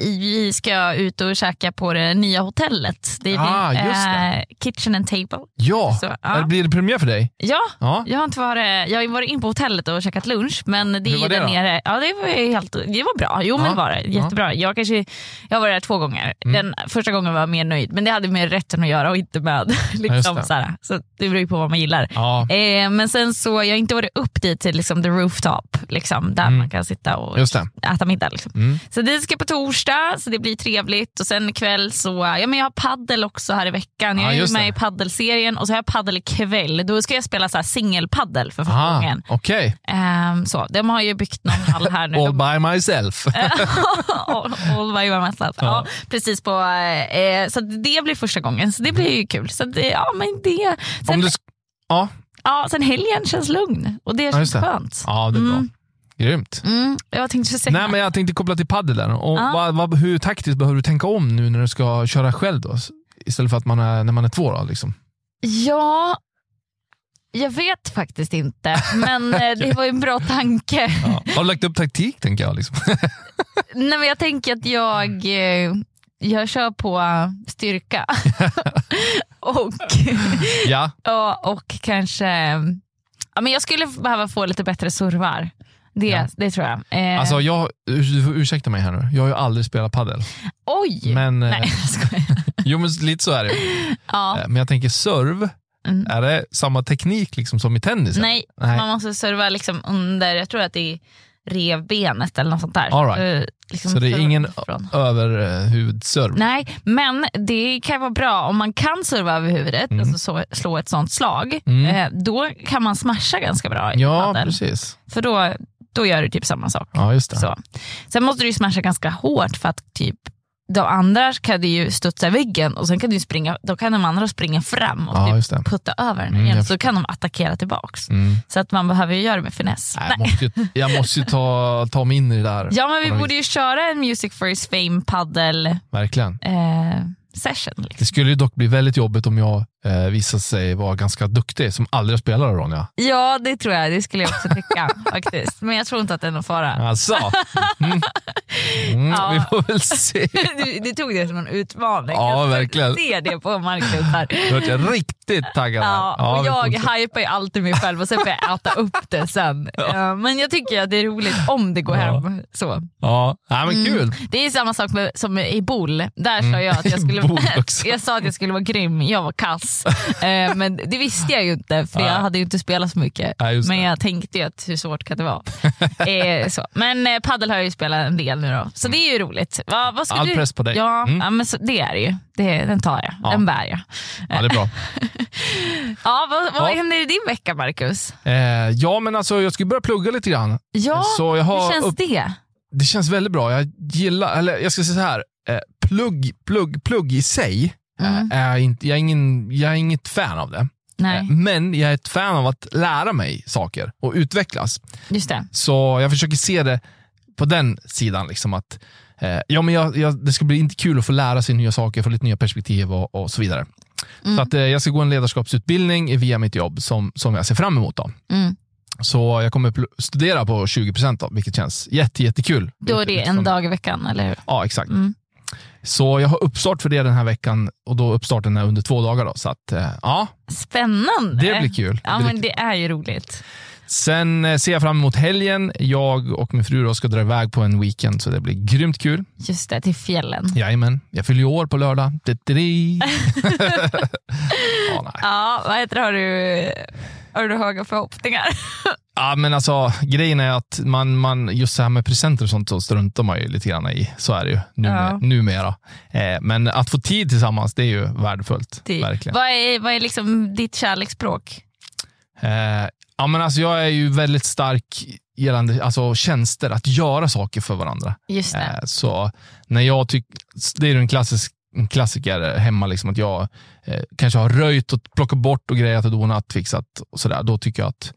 vi ska ut och käka på det nya hotellet. Det är Ah, det. eh, Kitchen and Table. ja, så, ja. Eller blir det premiär för dig? Ja, Ja. jag har, inte varit, jag har varit in på hotellet och käkat lunch. Men det är Hur var det där nere. Ja, det var, helt, det var bra. Jo Ja, men var det. Jättebra. Jag, kanske, jag varit där två gånger. Mm. Den första gången var jag mer nöjd, men det hade med rätten att göra och inte med. liksom, det. så, här. så det beror ju på vad man gillar. Eh, men sen så, jag har inte varit upp dit till liksom, the rooftop, liksom, där Mm. man kan sitta och äta middag. Liksom. Mm. Så det ska på torsdag, så det blir trevligt. Och sen ikväll så, ja men jag har paddel också här i veckan. Jag Ja, är med det. i paddelserien och så har jag paddel ikväll. Då ska jag spela så här singelpaddel för första gången. okej. Ehm, så, de har ju byggt någon hall här nu. All by myself. all, all by myself. Ja. Ja. precis på, eh, så det blir första gången, så det blir ju kul. Så det, ja, men det, sen, Om du ja, ja, sen helgen känns lugn och det Ja, känns just det. skönt. ja, det är bra. Mm. Grymt. Mm, jag tänkte säga Nej, men jag tänkte koppla till paddeln. Och Ja. vad, vad, hur taktiskt behöver du tänka om nu när du ska köra själv? Då? Istället för att man är, när man är två. Då, liksom. Ja, jag vet faktiskt inte, men eh, det var ju en bra tanke. Ja. Har du lagt upp taktik, tänker jag? Liksom. Nej, men jag tänker att jag, eh, jag kör på styrka. och, ja, ja, och kanske... Ja, men jag skulle behöva få lite bättre servar. Det, Ja. det tror jag. Eh, alltså, jag, du får ursäkta mig här nu. Jag har ju aldrig spelat paddel. oj! Men, eh, Nej, jag skojar. Jo, men lite så är det. Ja. Eh, Men jag tänker serv, Mm. är det samma teknik liksom som i tennis? Nej, Nej. man måste serva liksom under, jag tror att det är revbenet eller något sånt där. All right. Eh, liksom Så det är ingen överhuvudserv? Nej, men det kan vara bra om man kan serva över huvudet, Mm. alltså så, slå ett sånt slag. Mm. Då kan man smasha ganska bra i Ja, padel. precis. För då, då gör du typ samma sak. Ja, just det. Så. Sen måste du ju smasha ganska hårt för att typ de andra kan du ju studsa väggen och sen kan du springa, då kan de andra springa fram och Ja, typ putta över den Mm, igen. Så kan de attackera tillbaks. Mm. Så att man behöver ju göra det med finess. Nej, jag måste ju, jag måste ju ta, ta mig in i det där. Ja men vi borde ju köra en Music for his fame paddel Verkligen. eh, session. Liksom. Det skulle ju dock bli väldigt jobbigt om jag eh, visade sig vara ganska duktig, som aldrig spelat Ronja. Ja det tror jag, det skulle jag också tycka faktiskt. Men jag tror inte att det är någon fara. Alltså. Mm. Mm, Ja. Vi får väl se. Du, du tog det som en utmaning. Ja, jag verkligen. ser det på Marcus här. Nu vart jag riktigt taggad. här. Ja, och jag se. hypar ju alltid mig själv och sen får jag äta upp det sen. Ja, men jag tycker att det är roligt om det går Ja. hem. Så. Ja, ja men kul. Mm. Det är samma sak med, som i Bol. Där sa jag att jag skulle jag sa att jag skulle vara grym, jag var kass. Eh, men det visste jag ju inte för jag hade ju inte spelat så mycket. Men jag tänkte ju att hur svårt kan det vara? eh, så. Men eh, paddel har jag ju spelat en del nu då, så det är ju roligt. Va, vad All du... press på dig. Ja, Mm. ja men så, det är det ju. Det, den tar jag, Ja. den bär jag. Ja, det är bra. Ja, vad, vad Ja. händer i din vecka Marcus? Eh, ja, men alltså jag ska börja plugga lite grann. Ja, Så jag har hur känns upp- det? Det känns väldigt bra. Jag gillar, eller jag ska säga så här. Eh, plugg, plugg, plugg i sig, Mm. är inte, jag, är ingen, jag är inget fan av det. Nej, Eh, Men jag är ett fan av att lära mig saker och utvecklas. just det. Så jag försöker se det på den sidan. Liksom att, eh, ja, men jag, jag, det ska bli inte kul att få lära sig nya saker, få lite nya perspektiv och, och så vidare. Mm. Så att, eh, jag ska gå en ledarskapsutbildning via mitt jobb som, som jag ser fram emot. Då. Mm. Så jag kommer studera på 20%, då, vilket känns jätte, jättekul. Då är det en dag i veckan, eller hur? Ja, exakt. Mm. Så jag har uppstart för det den här veckan och då uppstarten är under två dagar. Då, så att, eh, ja, Spännande! det blir kul. Ja, det men kul. det är ju roligt. Sen eh, ser jag fram emot helgen. Jag och min fru ska dra iväg på en weekend, så det blir grymt kul. Just det, till fjällen. Jajamän, jag fyller ju år på lördag. Ja, nej. Ja, vad heter det? Har du, har du höga förhoppningar? Ja, men alltså, grejen är att man, man, just så här med presenter och sånt så struntar man ju lite grann i. Så är det ju numer, Ja. numera. Eh, men att få tid tillsammans, det är ju värdefullt. Det- Verkligen. Vad är, vad är liksom ditt kärleksspråk? Eh, ja, men alltså, jag är ju väldigt stark gällande alltså, tjänster, att göra saker för varandra. Just det. Eh, så när jag tycker, det är ju en, klassisk, en klassiker hemma, liksom, att jag eh, kanske har röjt och plockat bort och grejat och donat, fixat och sådär. Då tycker jag att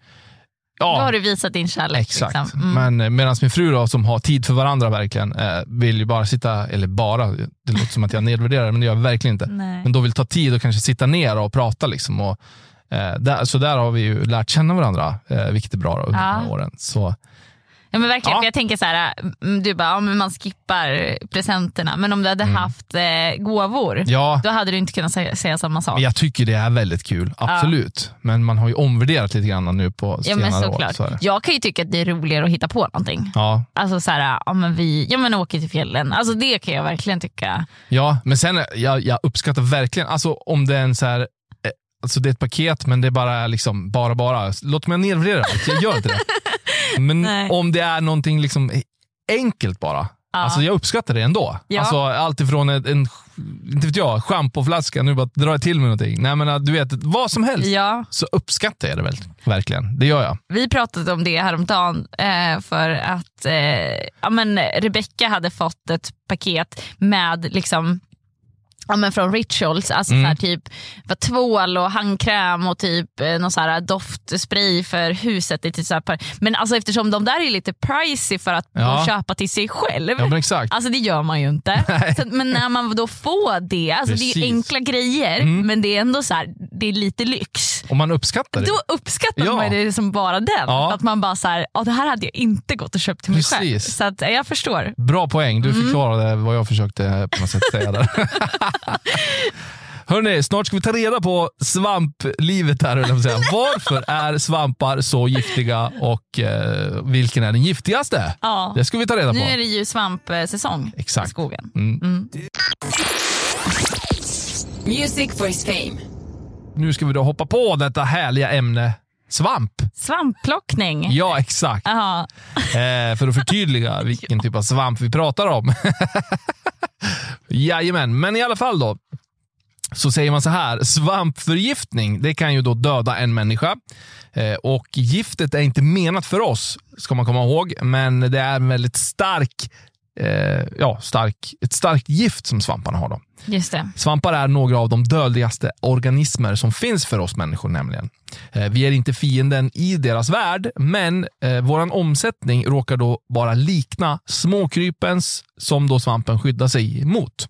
Ja, Då har du visat din kärlek. Exakt. Liksom. Mm. Men medan min fru då, som har tid för varandra verkligen, eh, vill ju bara sitta, eller bara, det låter som att jag nedvärderar men det gör jag verkligen inte. Nej. Men då vill ta tid och kanske sitta ner och prata. Liksom, och, eh, där, så där har vi ju lärt känna varandra, eh, vilket är bra då, under Ja. åren. Så, Ja, men verkligen, Ja. jag tänker så här, mm, du bara, ja, men man skippar presenterna, men om du hade haft eh, gåvor, Mm. ja, då hade du inte kunnat säga, säga samma sak. men jag tycker det är väldigt kul, absolut. Men man har ju omvärderat lite grann nu på Ja, senare men år. Så. Jag kan ju tycka att det är roligare att hitta på någonting. Ja, Alltså så här, ja, men vi ja, men åker till fjällen. Alltså det kan jag verkligen tycka. Ja, men sen jag, jag uppskattar verkligen, alltså om det är en så här, alltså det är ett paket men det är bara liksom, bara bara, låt mig nedvärdera allt, jag gör inte det. Men Nej. om det är någonting liksom enkelt bara, alltså jag uppskattar det ändå. Ja. Alltså allt ifrån en, en inte vet jag, schampoflaska, nu bara drar jag till med någonting. Nej men eh, du vet, vad som helst. Ja, Så uppskattar jag det väl, verkligen. Det gör jag. vi pratade om det häromdagen eh, för att eh, ja, men Rebecca hade fått ett paket med liksom Ja, men från Rituals, alltså Mm. så här, typ vad tvål och handkräm och typ eh, någon så här doftspray för huset. Är typ så här, men alltså eftersom de där är lite pricey för att Ja. köpa till sig själv. Ja exakt. Alltså det gör man ju inte. Så, men när man då får det, alltså det är enkla grejer Mm. men det är ändå så här, det är lite lyx. Och man uppskattar det. Då uppskattar Ja. man det som bara den. Ja. Att man bara så här, "Ja, det här hade jag inte gått och köpt till mig själv. Precis. Så att, ja, jag förstår. Bra poäng, Mm. du förklarade vad jag försökte på något sätt säga där. Hörrni, snart ska vi ta reda på svamplivet här. jag säga. Varför är svampar så giftiga och eh, vilken är den giftigaste? Ja. Det ska vi ta reda på. Nu är det ju svampsäsong Exakt. i skogen. Mm. Music for his fame. Nu ska vi då hoppa på detta härliga ämne svamp. Svampplockning. Ja, exakt. Eh, för att förtydliga vilken typ av svamp vi pratar om. Jajamän, men i alla fall då. Så säger man så här, svampförgiftning det kan ju då döda en människa. Eh, och giftet är inte menat för oss, ska man komma ihåg. Men det är en väldigt stark, eh, ja, stark, ett starkt gift som svamparna har. Då. Svampar är några av de dödligaste organismer som finns för oss människor nämligen. Eh, Vi är inte fienden i deras värld, men eh, våran omsättning råkar då bara likna småkrypens som då svampen skyddar sig emot.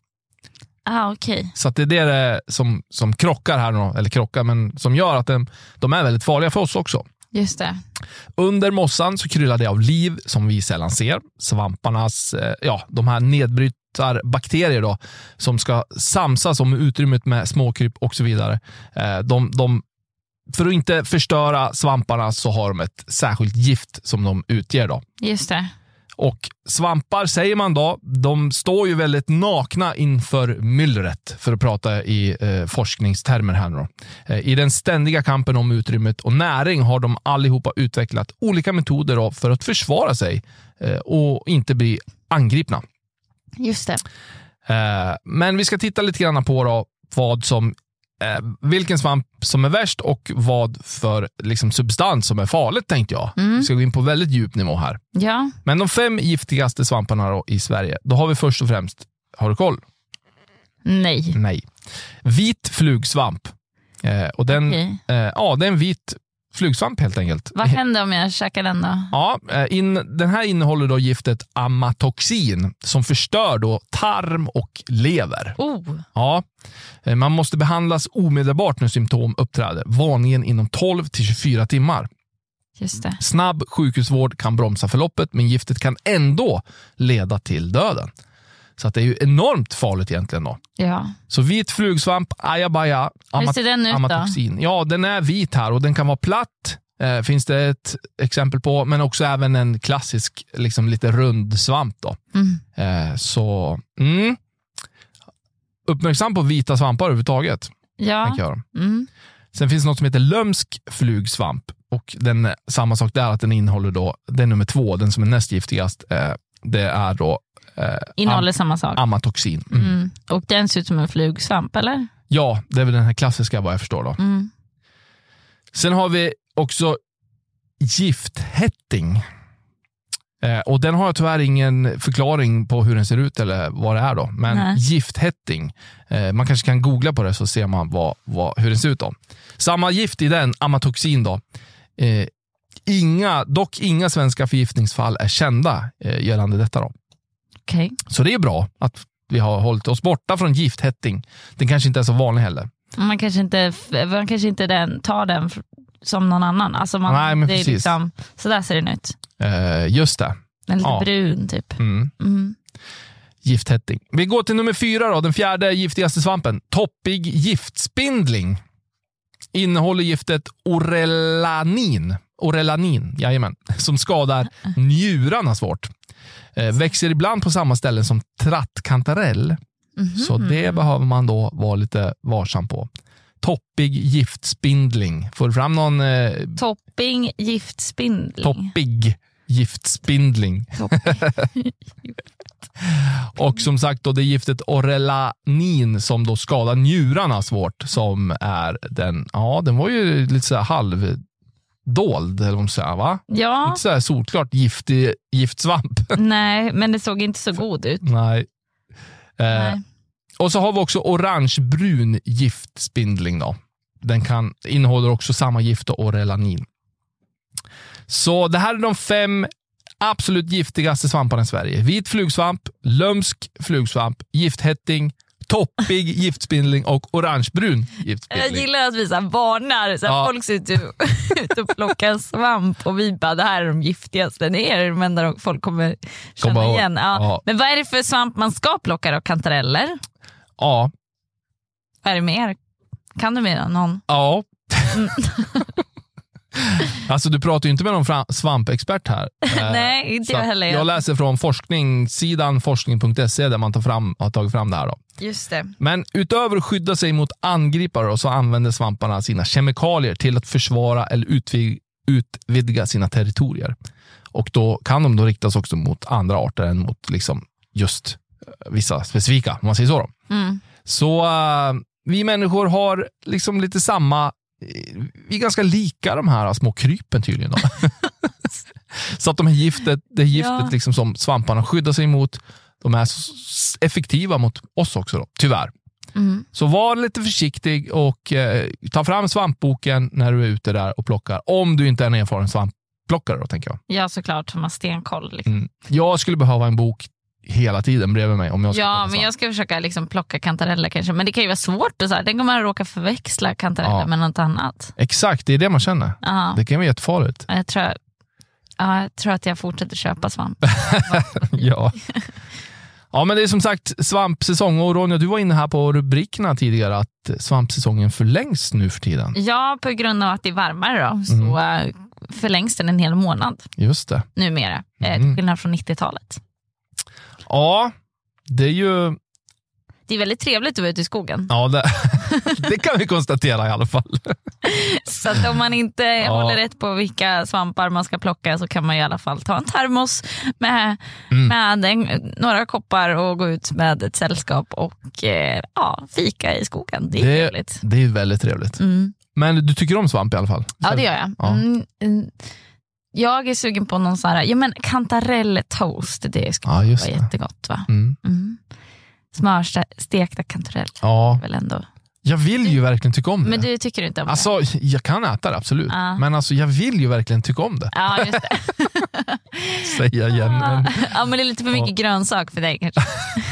Ah, okej. Så det är det det som, som krockar här, då, eller krockar, men som gör att de, de är väldigt farliga för oss också. Just det. Under mossan så kryllar det av liv som vi sällan ser. Svamparnas, eh, ja, de här nedbrytarbakterier då, som ska samsas om utrymmet med småkryp och så vidare. Eh, de, de, för att inte förstöra svamparna så har de ett särskilt gift som de utger. Då. Just det. Och svampar säger man då, de står ju väldigt nakna inför myllret, för att prata i eh, forskningstermer här nu. Eh, I den ständiga kampen om utrymmet och näring har de allihopa utvecklat olika metoder för att försvara sig eh, och inte bli angripna. Just det. Eh, men vi ska titta lite grann på då vad som, eh, vilken svamp som är värst och vad för liksom, substans som är farligt tänkte jag. Vi ska gå in på väldigt djup nivå här. Ja. Men de fem giftigaste svamparna då i Sverige, då har vi först och främst, har du koll? Nej. Nej. Vit flugsvamp. Eh, och den, Okej. eh, ja, det är en vit flugsvamp helt enkelt. Vad händer om jag käkar den då? Ja, eh, in, den här innehåller då giftet amatoxin som förstör då tarm och lever. Oh. Ja, eh, man måste behandlas omedelbart när symptom uppträder, vanligen inom 12 till 24 timmar. Just det. Snabb sjukhusvård kan bromsa förloppet, men giftet kan ändå leda till döden. Så att det är ju enormt farligt egentligen. då. Ja. Så vit flugsvamp, ajabaja, Hur ser den ut då? Ja, den är vit här och den kan vara platt eh, finns det ett exempel på, men också även en klassisk liksom lite rund svamp. Då. Mm. Eh, så mm. uppmärksam på vita svampar överhuvudtaget. Ja. Mm. Sen finns det något som heter lömsk flugsvamp. Och den, samma sak där, att den innehåller då, den nummer två, den som är näst giftigast, eh, det är då eh, Innehåller am- samma sak. amatoxin. Mm. Mm. Och den ser ut som en flugsvamp, eller? Ja, det är väl den här klassiska vad jag förstår. Då. Mm. Sen har vi också gifthätting. Eh, och Den har jag tyvärr ingen förklaring på hur den ser ut eller vad det är. då. Men Nej. gifthätting, eh, man kanske kan googla på det så ser man vad, vad, hur den ser ut. då. Samma gift i den, amatoxin. Då. Eh, inga, dock inga svenska förgiftningsfall är kända eh, gällande detta. Då. Okej. Så det är bra att vi har hållit oss borta från gifthätting. Den kanske inte är så vanlig heller. Man kanske inte, man kanske inte den, tar den som någon annan. Alltså man, Nej, men det är precis. liksom, så där ser den ut. Eh, just det. Den är lite Ja. brun typ. Mm. Mm. Gifthätting. Vi går till nummer fyra, då, den fjärde giftigaste svampen. Toppig giftspindling. Innehåller giftet orelanin. Orelanin, jajamän, som skadar njurarna svårt. Eh, växer ibland på samma ställen som trattkantarell. Mhm. Så det behöver man då vara lite varsam på. Toppig giftspindling. Får du fram någon eh, Topping, giftspindling. toppig giftspindling? Och som sagt, då det är giftet orelanin som då skadar njurarna svårt, som är den, ja den var ju lite så här halvdold, eller vad man säger, va? Ja, Inte så här solklart giftig, giftsvamp. nej, men det såg inte så god ut. Nej. Eh, Nej. och så har vi också orangebrun giftspindling. Då. Den kan, innehåller också samma gift, då, orelanin. Så det här är de fem absolut giftigaste svamparna i Sverige. Vit flugsvamp, lömsk flugsvamp, gifthätting, toppig giftspindling och orangebrun Jag giftspindling. gillar att vi så varnar, så Ja. folk ser ut ute och plockar svamp och vi bara det här är de giftigaste. Det är de enda folk kommer känna ihåg. igen. Ja. Ja. Men vad är det för svamp man ska plocka då? Kantareller? Ja, Vad är det mer? Kan du mer än någon? ja. alltså du pratar ju inte med någon svampexpert här. Eh, Nej, inte så jag heller. Jag läser från forskningssidan forskning.se där man tar fram, har tagit fram det här. Då. Just det. Men utöver att skydda sig mot angripare så använder svamparna sina kemikalier till att försvara eller utvid- utvidga sina territorier. Och då kan de då riktas också mot andra arter än mot liksom just eh, vissa specifika, om man säger så. Mm. Så eh, vi människor har liksom lite samma, eh, vi är ganska lika de här små krypen tydligen. Så att de här giftet, det giftet Ja. liksom som svamparna skyddar sig mot, de är effektiva mot oss också, då, tyvärr. Mm. Så var lite försiktig och eh, ta fram svampboken när du är ute där och plockar. Om du inte är en erfaren svampplockare då, tänker jag. Ja såklart, de har stenkoll. Liksom. Mm. Jag skulle behöva en bok hela tiden bredvid mig om jag ska Ja, men jag ska försöka liksom plocka kantareller kanske. Men det kan ju vara svårt. Och så här. Tänk om man råkar förväxla kantareller Ja. med något annat. Exakt, det är det man känner. Ja, Det kan vara jättefarligt. jag, tror, ja, jag tror att jag fortsätter köpa svamp. ja. ja, men det är som sagt svampsäsong och Ronja, du var inne här på rubrikerna tidigare att svampsäsongen förlängs nu för tiden. Ja, på grund av att det är varmare då, så Mm. eh, förlängs den en hel månad Just det. numera. Eh, Mm. Till skillnad från 90-talet. Ja, det är ju... Det är väldigt trevligt att vara ute i skogen. Ja, det, det kan vi konstatera i alla fall. Så att om man inte Ja. håller rätt på vilka svampar man ska plocka så kan man i alla fall ta en termos med, Mm. med en, några koppar och gå ut med ett sällskap och eh, ja, fika i skogen. Det är Det- trevligt. Det är väldigt trevligt. Mm. Men du tycker om svamp i alla fall? Ja, det gör jag. Ja. Mm, mm. Jag är sugen på någon sån här, ja men kantarelltoast, det skulle Ja, vara det. jättegott va? Mm. Mm. Smörstekta kantareller Ja, väl ändå. jag vill ju verkligen tycka om det. Men du tycker inte om det? Alltså, jag kan äta det absolut, Ja. men alltså, jag vill ju verkligen tycka om det. Ja, just det. Säga igen. Men ja, men det är lite för mycket Ja. grönsak för dig kanske.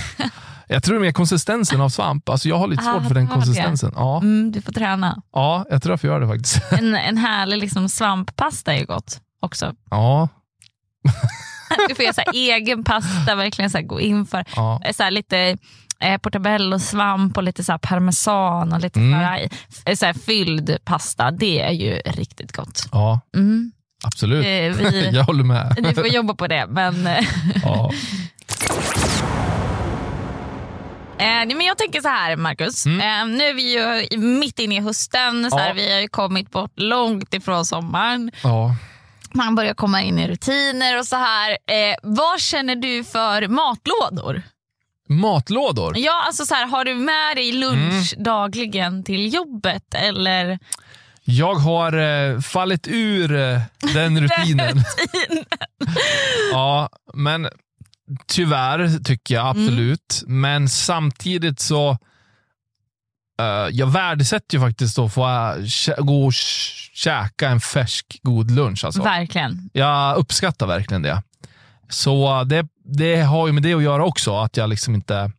jag tror det är mer konsistensen av svamp. Alltså, jag har lite Ah, svårt för den det. konsistensen. Ja, Mm, du får träna. ja, jag tror jag får göra det faktiskt. En, en härlig liksom, svamppasta är ju gott också. Ja, Du får göra så här, egen pasta, verkligen så här, gå in för ja. så här, lite eh, portabello, svamp och lite så parmesan och lite Mm. så här, eh, så här fylld pasta. Det är ju riktigt gott. Ja, Mm. absolut. Eh, vi, Jag håller med. ni får jobba på det. Men, eh, Ja. Eh, men jag tänker så här, Marcus. Mm. Eh, nu är vi ju mitt inne i hösten. Så här, Ja. Vi har ju kommit bort långt ifrån sommaren. Ja. Man börjar komma in i rutiner och så här. Eh, vad känner du för matlådor? Matlådor? Ja, alltså så här, har du med dig lunch Mm. dagligen till jobbet? Eller? Jag har eh, fallit ur eh, den rutinen. ja, men tyvärr tycker jag absolut. Men samtidigt så jag värdesätter ju faktiskt att få kä- gå och kä- käka en färsk god lunch. Alltså. Verkligen. Jag uppskattar verkligen det. Så det, det har ju med det att göra också, att jag liksom inte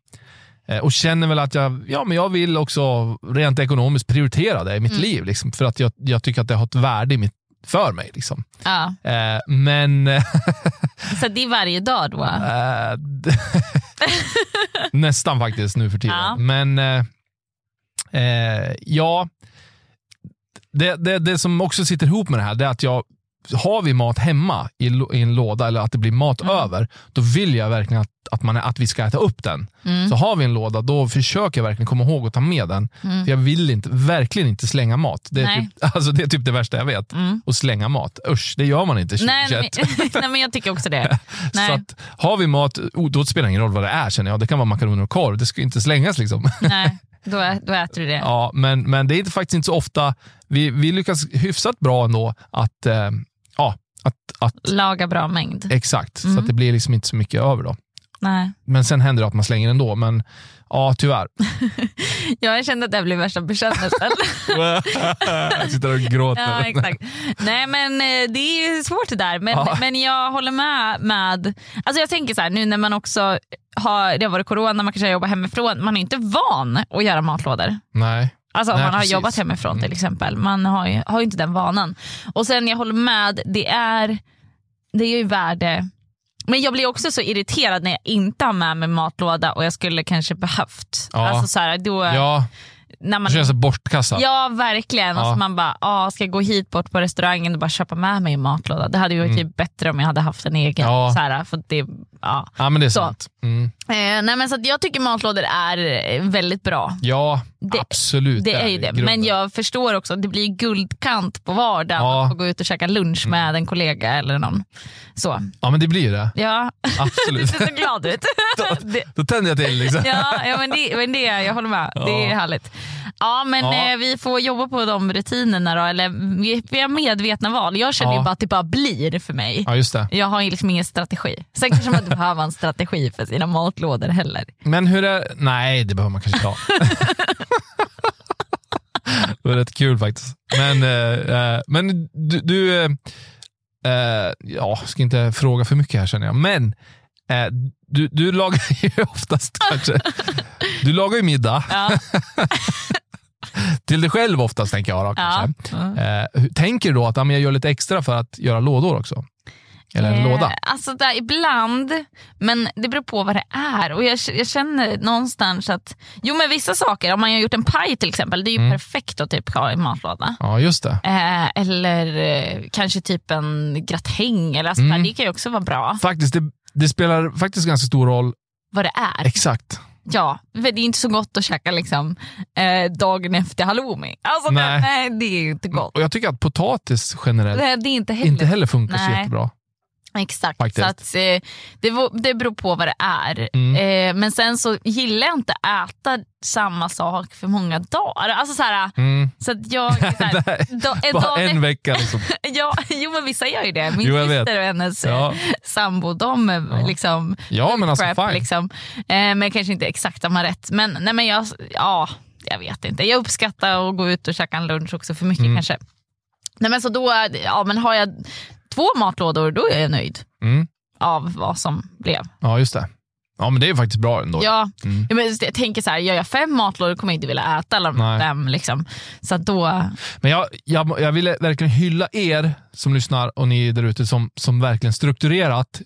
eh, och känner väl att jag, ja, men jag vill också rent ekonomiskt prioritera det i mitt liv. Liksom, för att jag, jag tycker att det har ett värde i mitt, för mig. Liksom. Ja. Eh, men Så det är varje dag då? eh, nästan faktiskt nu för tiden. Ja. Men eh, eh, ja, det, det, det som också sitter ihop med det här det är att jag har vi mat hemma i, i en låda eller att det blir mat Mm. över, då vill jag verkligen att, att, man, att vi ska äta upp den. Mm. Så har vi en låda, då försöker jag verkligen komma ihåg att ta med den. För jag vill inte, verkligen inte slänga mat. Det är, Nej. typ, alltså det är typ det värsta jag vet. Mm. Att slänga mat. Usch, det gör man inte 2021. Nej, nej, nej, men jag tycker också det. Så att, har vi mat, oh, då spelar det ingen roll vad det är känner jag. Det kan vara makaroner och korv, det ska inte slängas. liksom. Nej, då, då äter du det. ja, men, men det är inte, faktiskt inte så ofta, vi, vi lyckas hyfsat bra ändå att, eh, ja, att, att Laga bra mängd. exakt, så Mm. att det blir liksom inte så mycket över då. Nej. Men sen händer det att man slänger ändå, men ja, tyvärr. Ja, jag kände att det här blev värsta bekännelsen. jag sitter och gråter. ja, exakt. Nej, men eh, det är ju svårt det där. Men, Ja. men jag håller med. med alltså jag tänker så här, nu när man också har, det har varit corona, man kanske har jobbat hemifrån. Man är inte van att göra matlådor. Nej. Alltså om Nej, man har precis. jobbat hemifrån Mm. till exempel. Man har ju, har ju inte den vanan. Och sen jag håller med, det är, det är ju värde. Men jag blir också så irriterad när jag inte har med mig matlåda och jag skulle kanske behövt. Ja. Alltså så här, då, Ja, när man, det känns så bortkastat. Ja verkligen. Och Ja. så man bara, ah, ska jag gå hit bort på restaurangen och bara köpa med mig en matlåda? Det hade ju varit typ bättre om jag hade haft en egen. Mm. Ja. Så här, för det, ja. Ja, men det är Så. sant. Mm. eh, nej, men så att jag tycker matlådor är eh, väldigt bra. Ja, Det- absolut. Det är ju det. Men jag förstår också att det blir guldkant på vardagen Ja. Mm. att gå ut och käka lunch med en kollega eller någon. Så. Ja, men det blir ju det. Ja, du Absolut. ser så glad ut. det, Då tänder jag till. Liksom. ja, ja men, det, men det, jag håller med. Det är Ja. härligt. Ja, men Ja. Eh, vi får jobba på de rutinerna då. Eller vi, vi har medvetna val. Jag känner Ja. ju bara att det bara blir för mig. Ja, just det. Jag har liksom ingen strategi. Sen kanske man inte behöver en strategi för sina matlådor heller. Men hur är Nej, det behöver man kanske inte ha. det var rätt kul faktiskt. Men, eh, eh, men du, du eh, eh, ja, ska inte fråga för mycket här känner jag. Men eh, du, du lagar ju oftast kanske, du lagar ju middag Ja. Till dig själv oftast tänker jag. Då, Ja. Eh, tänker du då att ja, men jag gör lite extra för att göra lådor också? Eller en Eh, låda? Alltså där, ibland, men det beror på vad det är. Och jag, jag känner någonstans att, jo men vissa saker, om man har gjort en paj till exempel, det är ju Mm. perfekt att typ ha i matlåda. Ja, just det. Eh, eller eh, kanske typ en gratäng, eller alltså, Mm. det kan ju också vara bra. Faktiskt, det, det spelar faktiskt ganska stor roll. Vad det är. Exakt. Ja, för det är inte så gott att käka liksom, eh, dagen efter halloumi. Alltså, Nej. nej. Det, nej, det är inte gott. Och jag tycker att potatis generellt Det, det är inte heller. inte heller funkar så Nej. jättebra. Exakt. Faktiskt. Så att, eh, det, det beror på vad det är. Mm. Eh, men sen så gillar jag inte att äta samma sak för många dagar. Alltså så här, Mm. så att jag... Så här, en Bara en vecka. Liksom. ja, jo men vissa gör ju det. Min Jo, syster och hennes Ja. eh, sambo, de är Ja. liksom Ja, men alltså prep, fine. liksom. eh, men kanske inte exakt samma rätt. Men, nej, men jag, ja, jag vet inte. Jag uppskattar att gå ut och käka en lunch också för mycket Mm. kanske. Nej, men så då, ja, men har jag två matlådor då är jag nöjd Mm. av vad som blev. Ja, just det. Ja, men det är faktiskt bra ändå. Ja, Mm. men, jag tänker så här, gör jag fem matlådor kommer jag inte vilja äta alla fem. Liksom. Så då, Men jag, jag, jag ville verkligen hylla er som lyssnar och ni där ute som, som verkligen strukturerat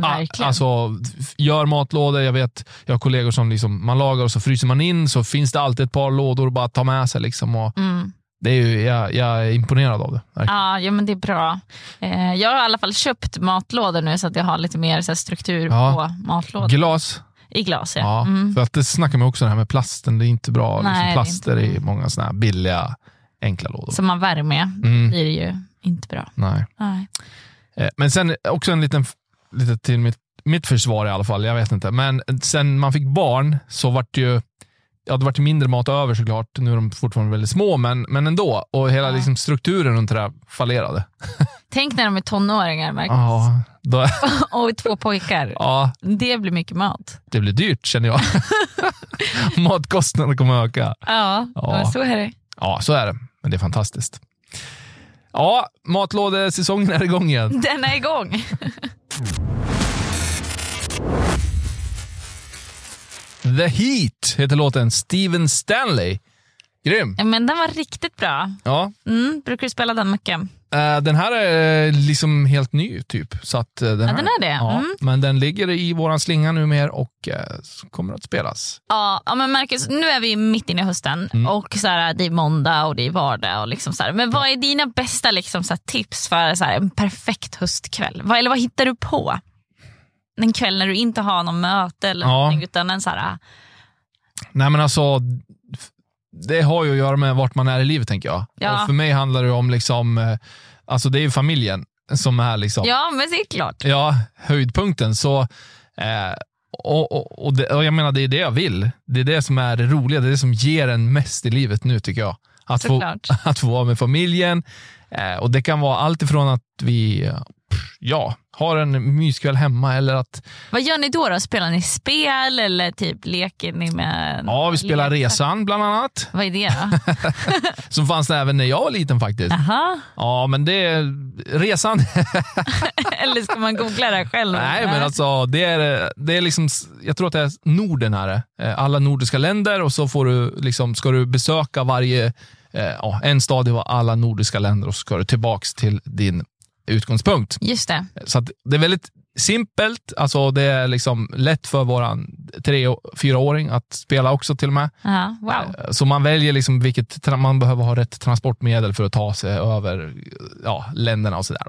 Verkligen. Alltså, gör matlådor. Jag vet, jag har kollegor som liksom, man lagar och så fryser man in, så finns det alltid ett par lådor att bara ta med sig. Liksom, och Mm. Det är ju, jag, jag är imponerad av det. verkligen. Ja, ja, men det är bra. Eh, jag har i alla fall köpt matlådor nu så att jag har lite mer så här, struktur Ja. på matlådor. Glas, I glas, ja. ja. Mm. För att det snackar man också det här med plasten. Det är inte bra. Nej, liksom, är plaster inte i många såna här billiga, enkla lådor. Som man värmer Mm. blir det ju inte bra. Nej. Nej. Eh, Men sen också en liten, lite till mitt, mitt försvar i alla fall, jag vet inte. Men sen man fick barn så vart det ju, ja det vart mindre mat över såklart. Nu är de fortfarande väldigt små, men, men ändå. Och hela Ja. liksom, strukturen runt det där fallerade. Tänk när de är tonåringar Marcus. Ja, då, och två pojkar. ja, Det blir mycket mat. det blir dyrt känner jag. Matkostnaderna kommer att öka. Ja, Ja. så är det. Ja, så är det. Men det är fantastiskt. Ja, matlådesäsongen är igång igen. Den är igång. The Heat heter låten. Steven Stanley. Grym. Ja, men den var riktigt bra. Ja, Mm, brukar du spela den mycket? Eh, den här är liksom helt ny, typ. Så att, eh, den, här, den är det? Ja, Mm. Men den ligger i våran slinga nu mer och eh, kommer att spelas. Ja, ja, men Marcus, nu är vi mitt inne i hösten Mm. och så här, det är måndag och det är vardag. Och liksom så här. Men vad är dina bästa liksom, så här, tips för så här, en perfekt höstkväll? Vad, eller vad hittar du på? En kväll när du inte har någon möte eller Ja. någonting, utan en så här, Nej, men alltså, det har ju att göra med vart man är i livet, tänker jag. Ja. Och för mig handlar det om, liksom, eh, alltså det är ju familjen som är liksom, ja men det är klart. ja, höjdpunkten. Så, eh, och, och, och, det, och jag menar, det är det jag vill. Det är det som är det roliga, det är det som ger en mest i livet nu, tycker jag. Att få, att få vara med familjen. Eh, och Det kan vara allt ifrån att vi eh, ja, har en myskväll hemma eller att Vad gör ni då? då? Spelar ni spel eller typ leker ni med? ja, vi spelar lekar? Resan bland annat. Vad är det då? Som fanns det även när jag var liten faktiskt. Aha. Ja, men det Resan. eller ska man googla det själv? Nej, men alltså det är, det är liksom, jag tror att det är Norden här. eh, Alla nordiska länder och så får du liksom, ska du besöka varje, eh, ja, en stad i alla nordiska länder och så ska du tillbaks till din utgångspunkt. Just det. Så det är väldigt simpelt. Alltså det är liksom lätt för våran tre och fyraåring att spela också till och med. Ja, wow. Så man väljer liksom vilket man behöver ha rätt transportmedel för att ta sig över ja, länderna och sådär.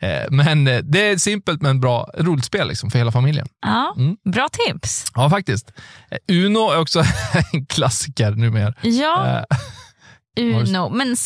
Eh, Men eh, det är simpelt men bra, roligt spel liksom för hela familjen. Ja, Mm. Bra tips. Ja, faktiskt. Eh, Uno är också en klassiker numera. Ja, Eh, Uno. Men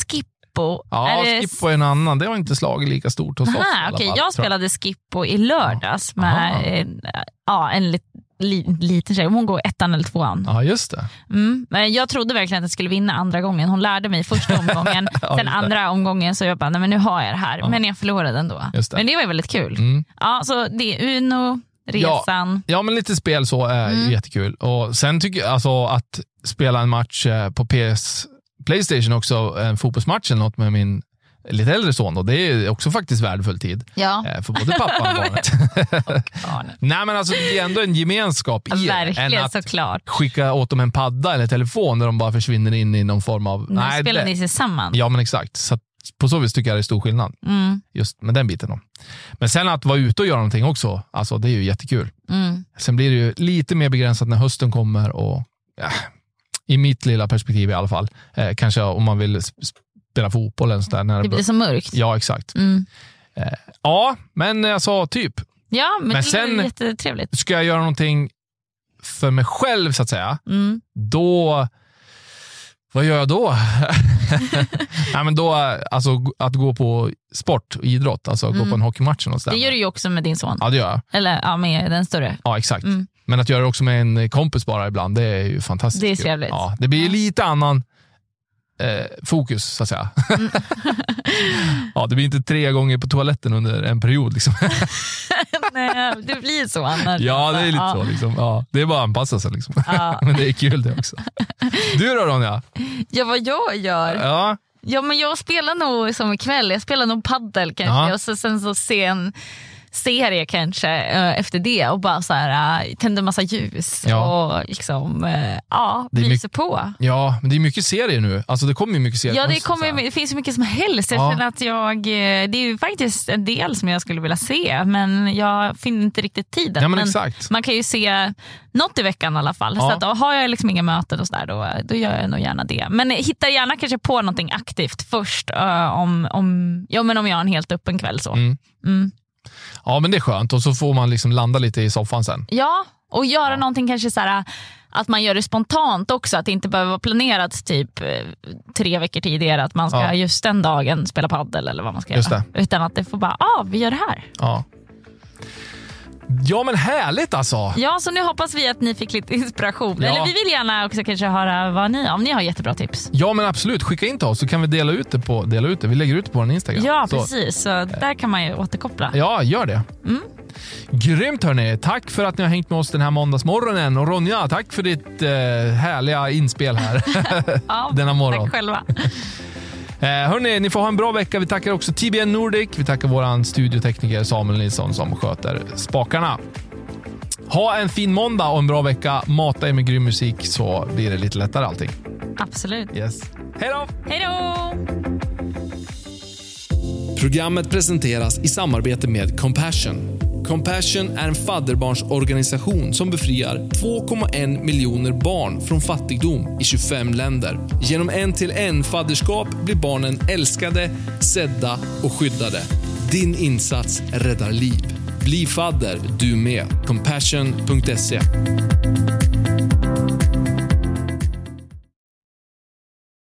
Skippo? Ja, är. Skippo är en annan. Det har inte slagit lika stort hos oss. Aha, okej. fall, Jag tror spelade Skippo i lördags Aha. med en, ja, en lit, li, liten tjej. Hon går ettan eller tvåan. Ja, just det. Mm. Men jag trodde verkligen att jag skulle vinna andra gången. Hon lärde mig första omgången. Ja, Sen andra omgången så jag bara, nej men nu har jag det här. Ja. Men jag förlorade ändå. Just det. Men det var ju väldigt kul. Mm. Ja, så det är Uno, Resan. Ja, men lite spel så är Mm. jättekul. Och Sen tycker jag alltså att spela en match eh, på PS Playstation också, en fotbollsmatch eller något med min lite äldre son, då, det är också faktiskt värdefull tid. Ja, eh, För både pappan och barnet. barnen. Nej men alltså det är ändå en gemenskap i det, än att såklart. skicka åt dem en padda eller telefon där de bara försvinner in i någon form av... Nu spelar det, ni tillsammans. Ja men exakt. Så på så vis tycker jag det är stor skillnad. Mm, Just med den biten. Då. Men sen att vara ute och göra någonting också, alltså det är ju jättekul. mm. Sen blir det ju lite mer begränsat när hösten kommer och ja, i mitt lilla perspektiv i alla fall, eh, kanske om man vill sp- spela fotboll eller sådär. När Det det blir så mörkt. Ja, exakt. Mm. Ja, men alltså typ, Ja, men, Men det sen- är jättetrevligt. ska jag göra någonting för mig själv så att säga, Mm. då vad gör jag då? Nej, men då alltså, att gå på sport och idrott, alltså gå Mm. på en hockeymatch. Och Det gör du ju också med din son. Ja, det gör jag. Eller ja, med den större. Ja, exakt. Mm. Men att göra det också med en kompis bara ibland, det är ju fantastiskt Det är trevligt. Ja, det blir ju lite annan eh, fokus, så att säga. Mm. ja, det blir inte tre gånger på toaletten under en period. Liksom. Nej, det blir så annars. ja, det är lite ja. så. Liksom. Ja, det är bara att anpassa sig. Liksom. Ja. Men det är kul det också. Du då Ronja? ja, vad jag gör? Ja, Ja, men jag spelar nog som ikväll. Jag spelar nog paddel kanske. Ja. Och så, sen så sen serie kanske eh, efter det och bara så här, eh, tänder massa ljus Ja. och liksom, eh, ja, myser på. Ja, men det är mycket serier nu. Alltså det kommer ju mycket serier. Ja, det, kommer, det finns så mycket som helst. Jag Ja. att jag, det är ju faktiskt en del som jag skulle vilja se, men jag finner inte riktigt tiden. Ja, men exakt. Man kan ju se något i veckan i alla fall. Ja. Så att, har jag liksom inga möten och så där, då, då gör jag nog gärna det. Men hitta gärna kanske på någonting aktivt först eh, om, om, ja, men om jag har en helt öppen kväll. Så. Mm. Mm. Ja, men det är skönt och så får man liksom landa lite i soffan sen. Ja, och göra någonting kanske så här att man gör det spontant också, att det inte behöver vara planerat typ eh, tre veckor tidigare att man ska Ja. just den dagen spela paddel eller vad man ska Just göra. Utan att det får bara, ja ah, vi gör det här. Ja. Ja, men härligt alltså. Ja, så nu hoppas vi att ni fick lite inspiration. Ja. Eller vi vill gärna också kanske höra vad ni, om ni har jättebra tips. Ja, men absolut. Skicka in till oss så kan vi dela ut det på, dela ut det. Vi lägger ut det på vår Instagram. Ja, så, precis. Så där kan man ju återkoppla. Ja, gör det. Mm. Grymt hörni. Tack för att ni har hängt med oss den här måndagsmorgonen. Och Ronja, tack för ditt eh, härliga inspel här Ja, denna morgon. Tack själva. Eh, hörni, ni får ha en bra vecka. Vi tackar också TBN Nordic. Vi tackar vår studiotekniker Samuel Nilsson som sköter spakarna. Ha en fin måndag och en bra vecka. Mata er med grym musik så blir det lite lättare allting. Absolut. Yes. Hej då! Hej då! Programmet presenteras i samarbete med Compassion. Compassion är en fadderbarnsorganisation som befriar 2,1 miljoner barn från fattigdom i 25 länder. Genom en till en fadderskap blir barnen älskade, sedda och skyddade. Din insats räddar liv. Bli fadder du med. Compassion.se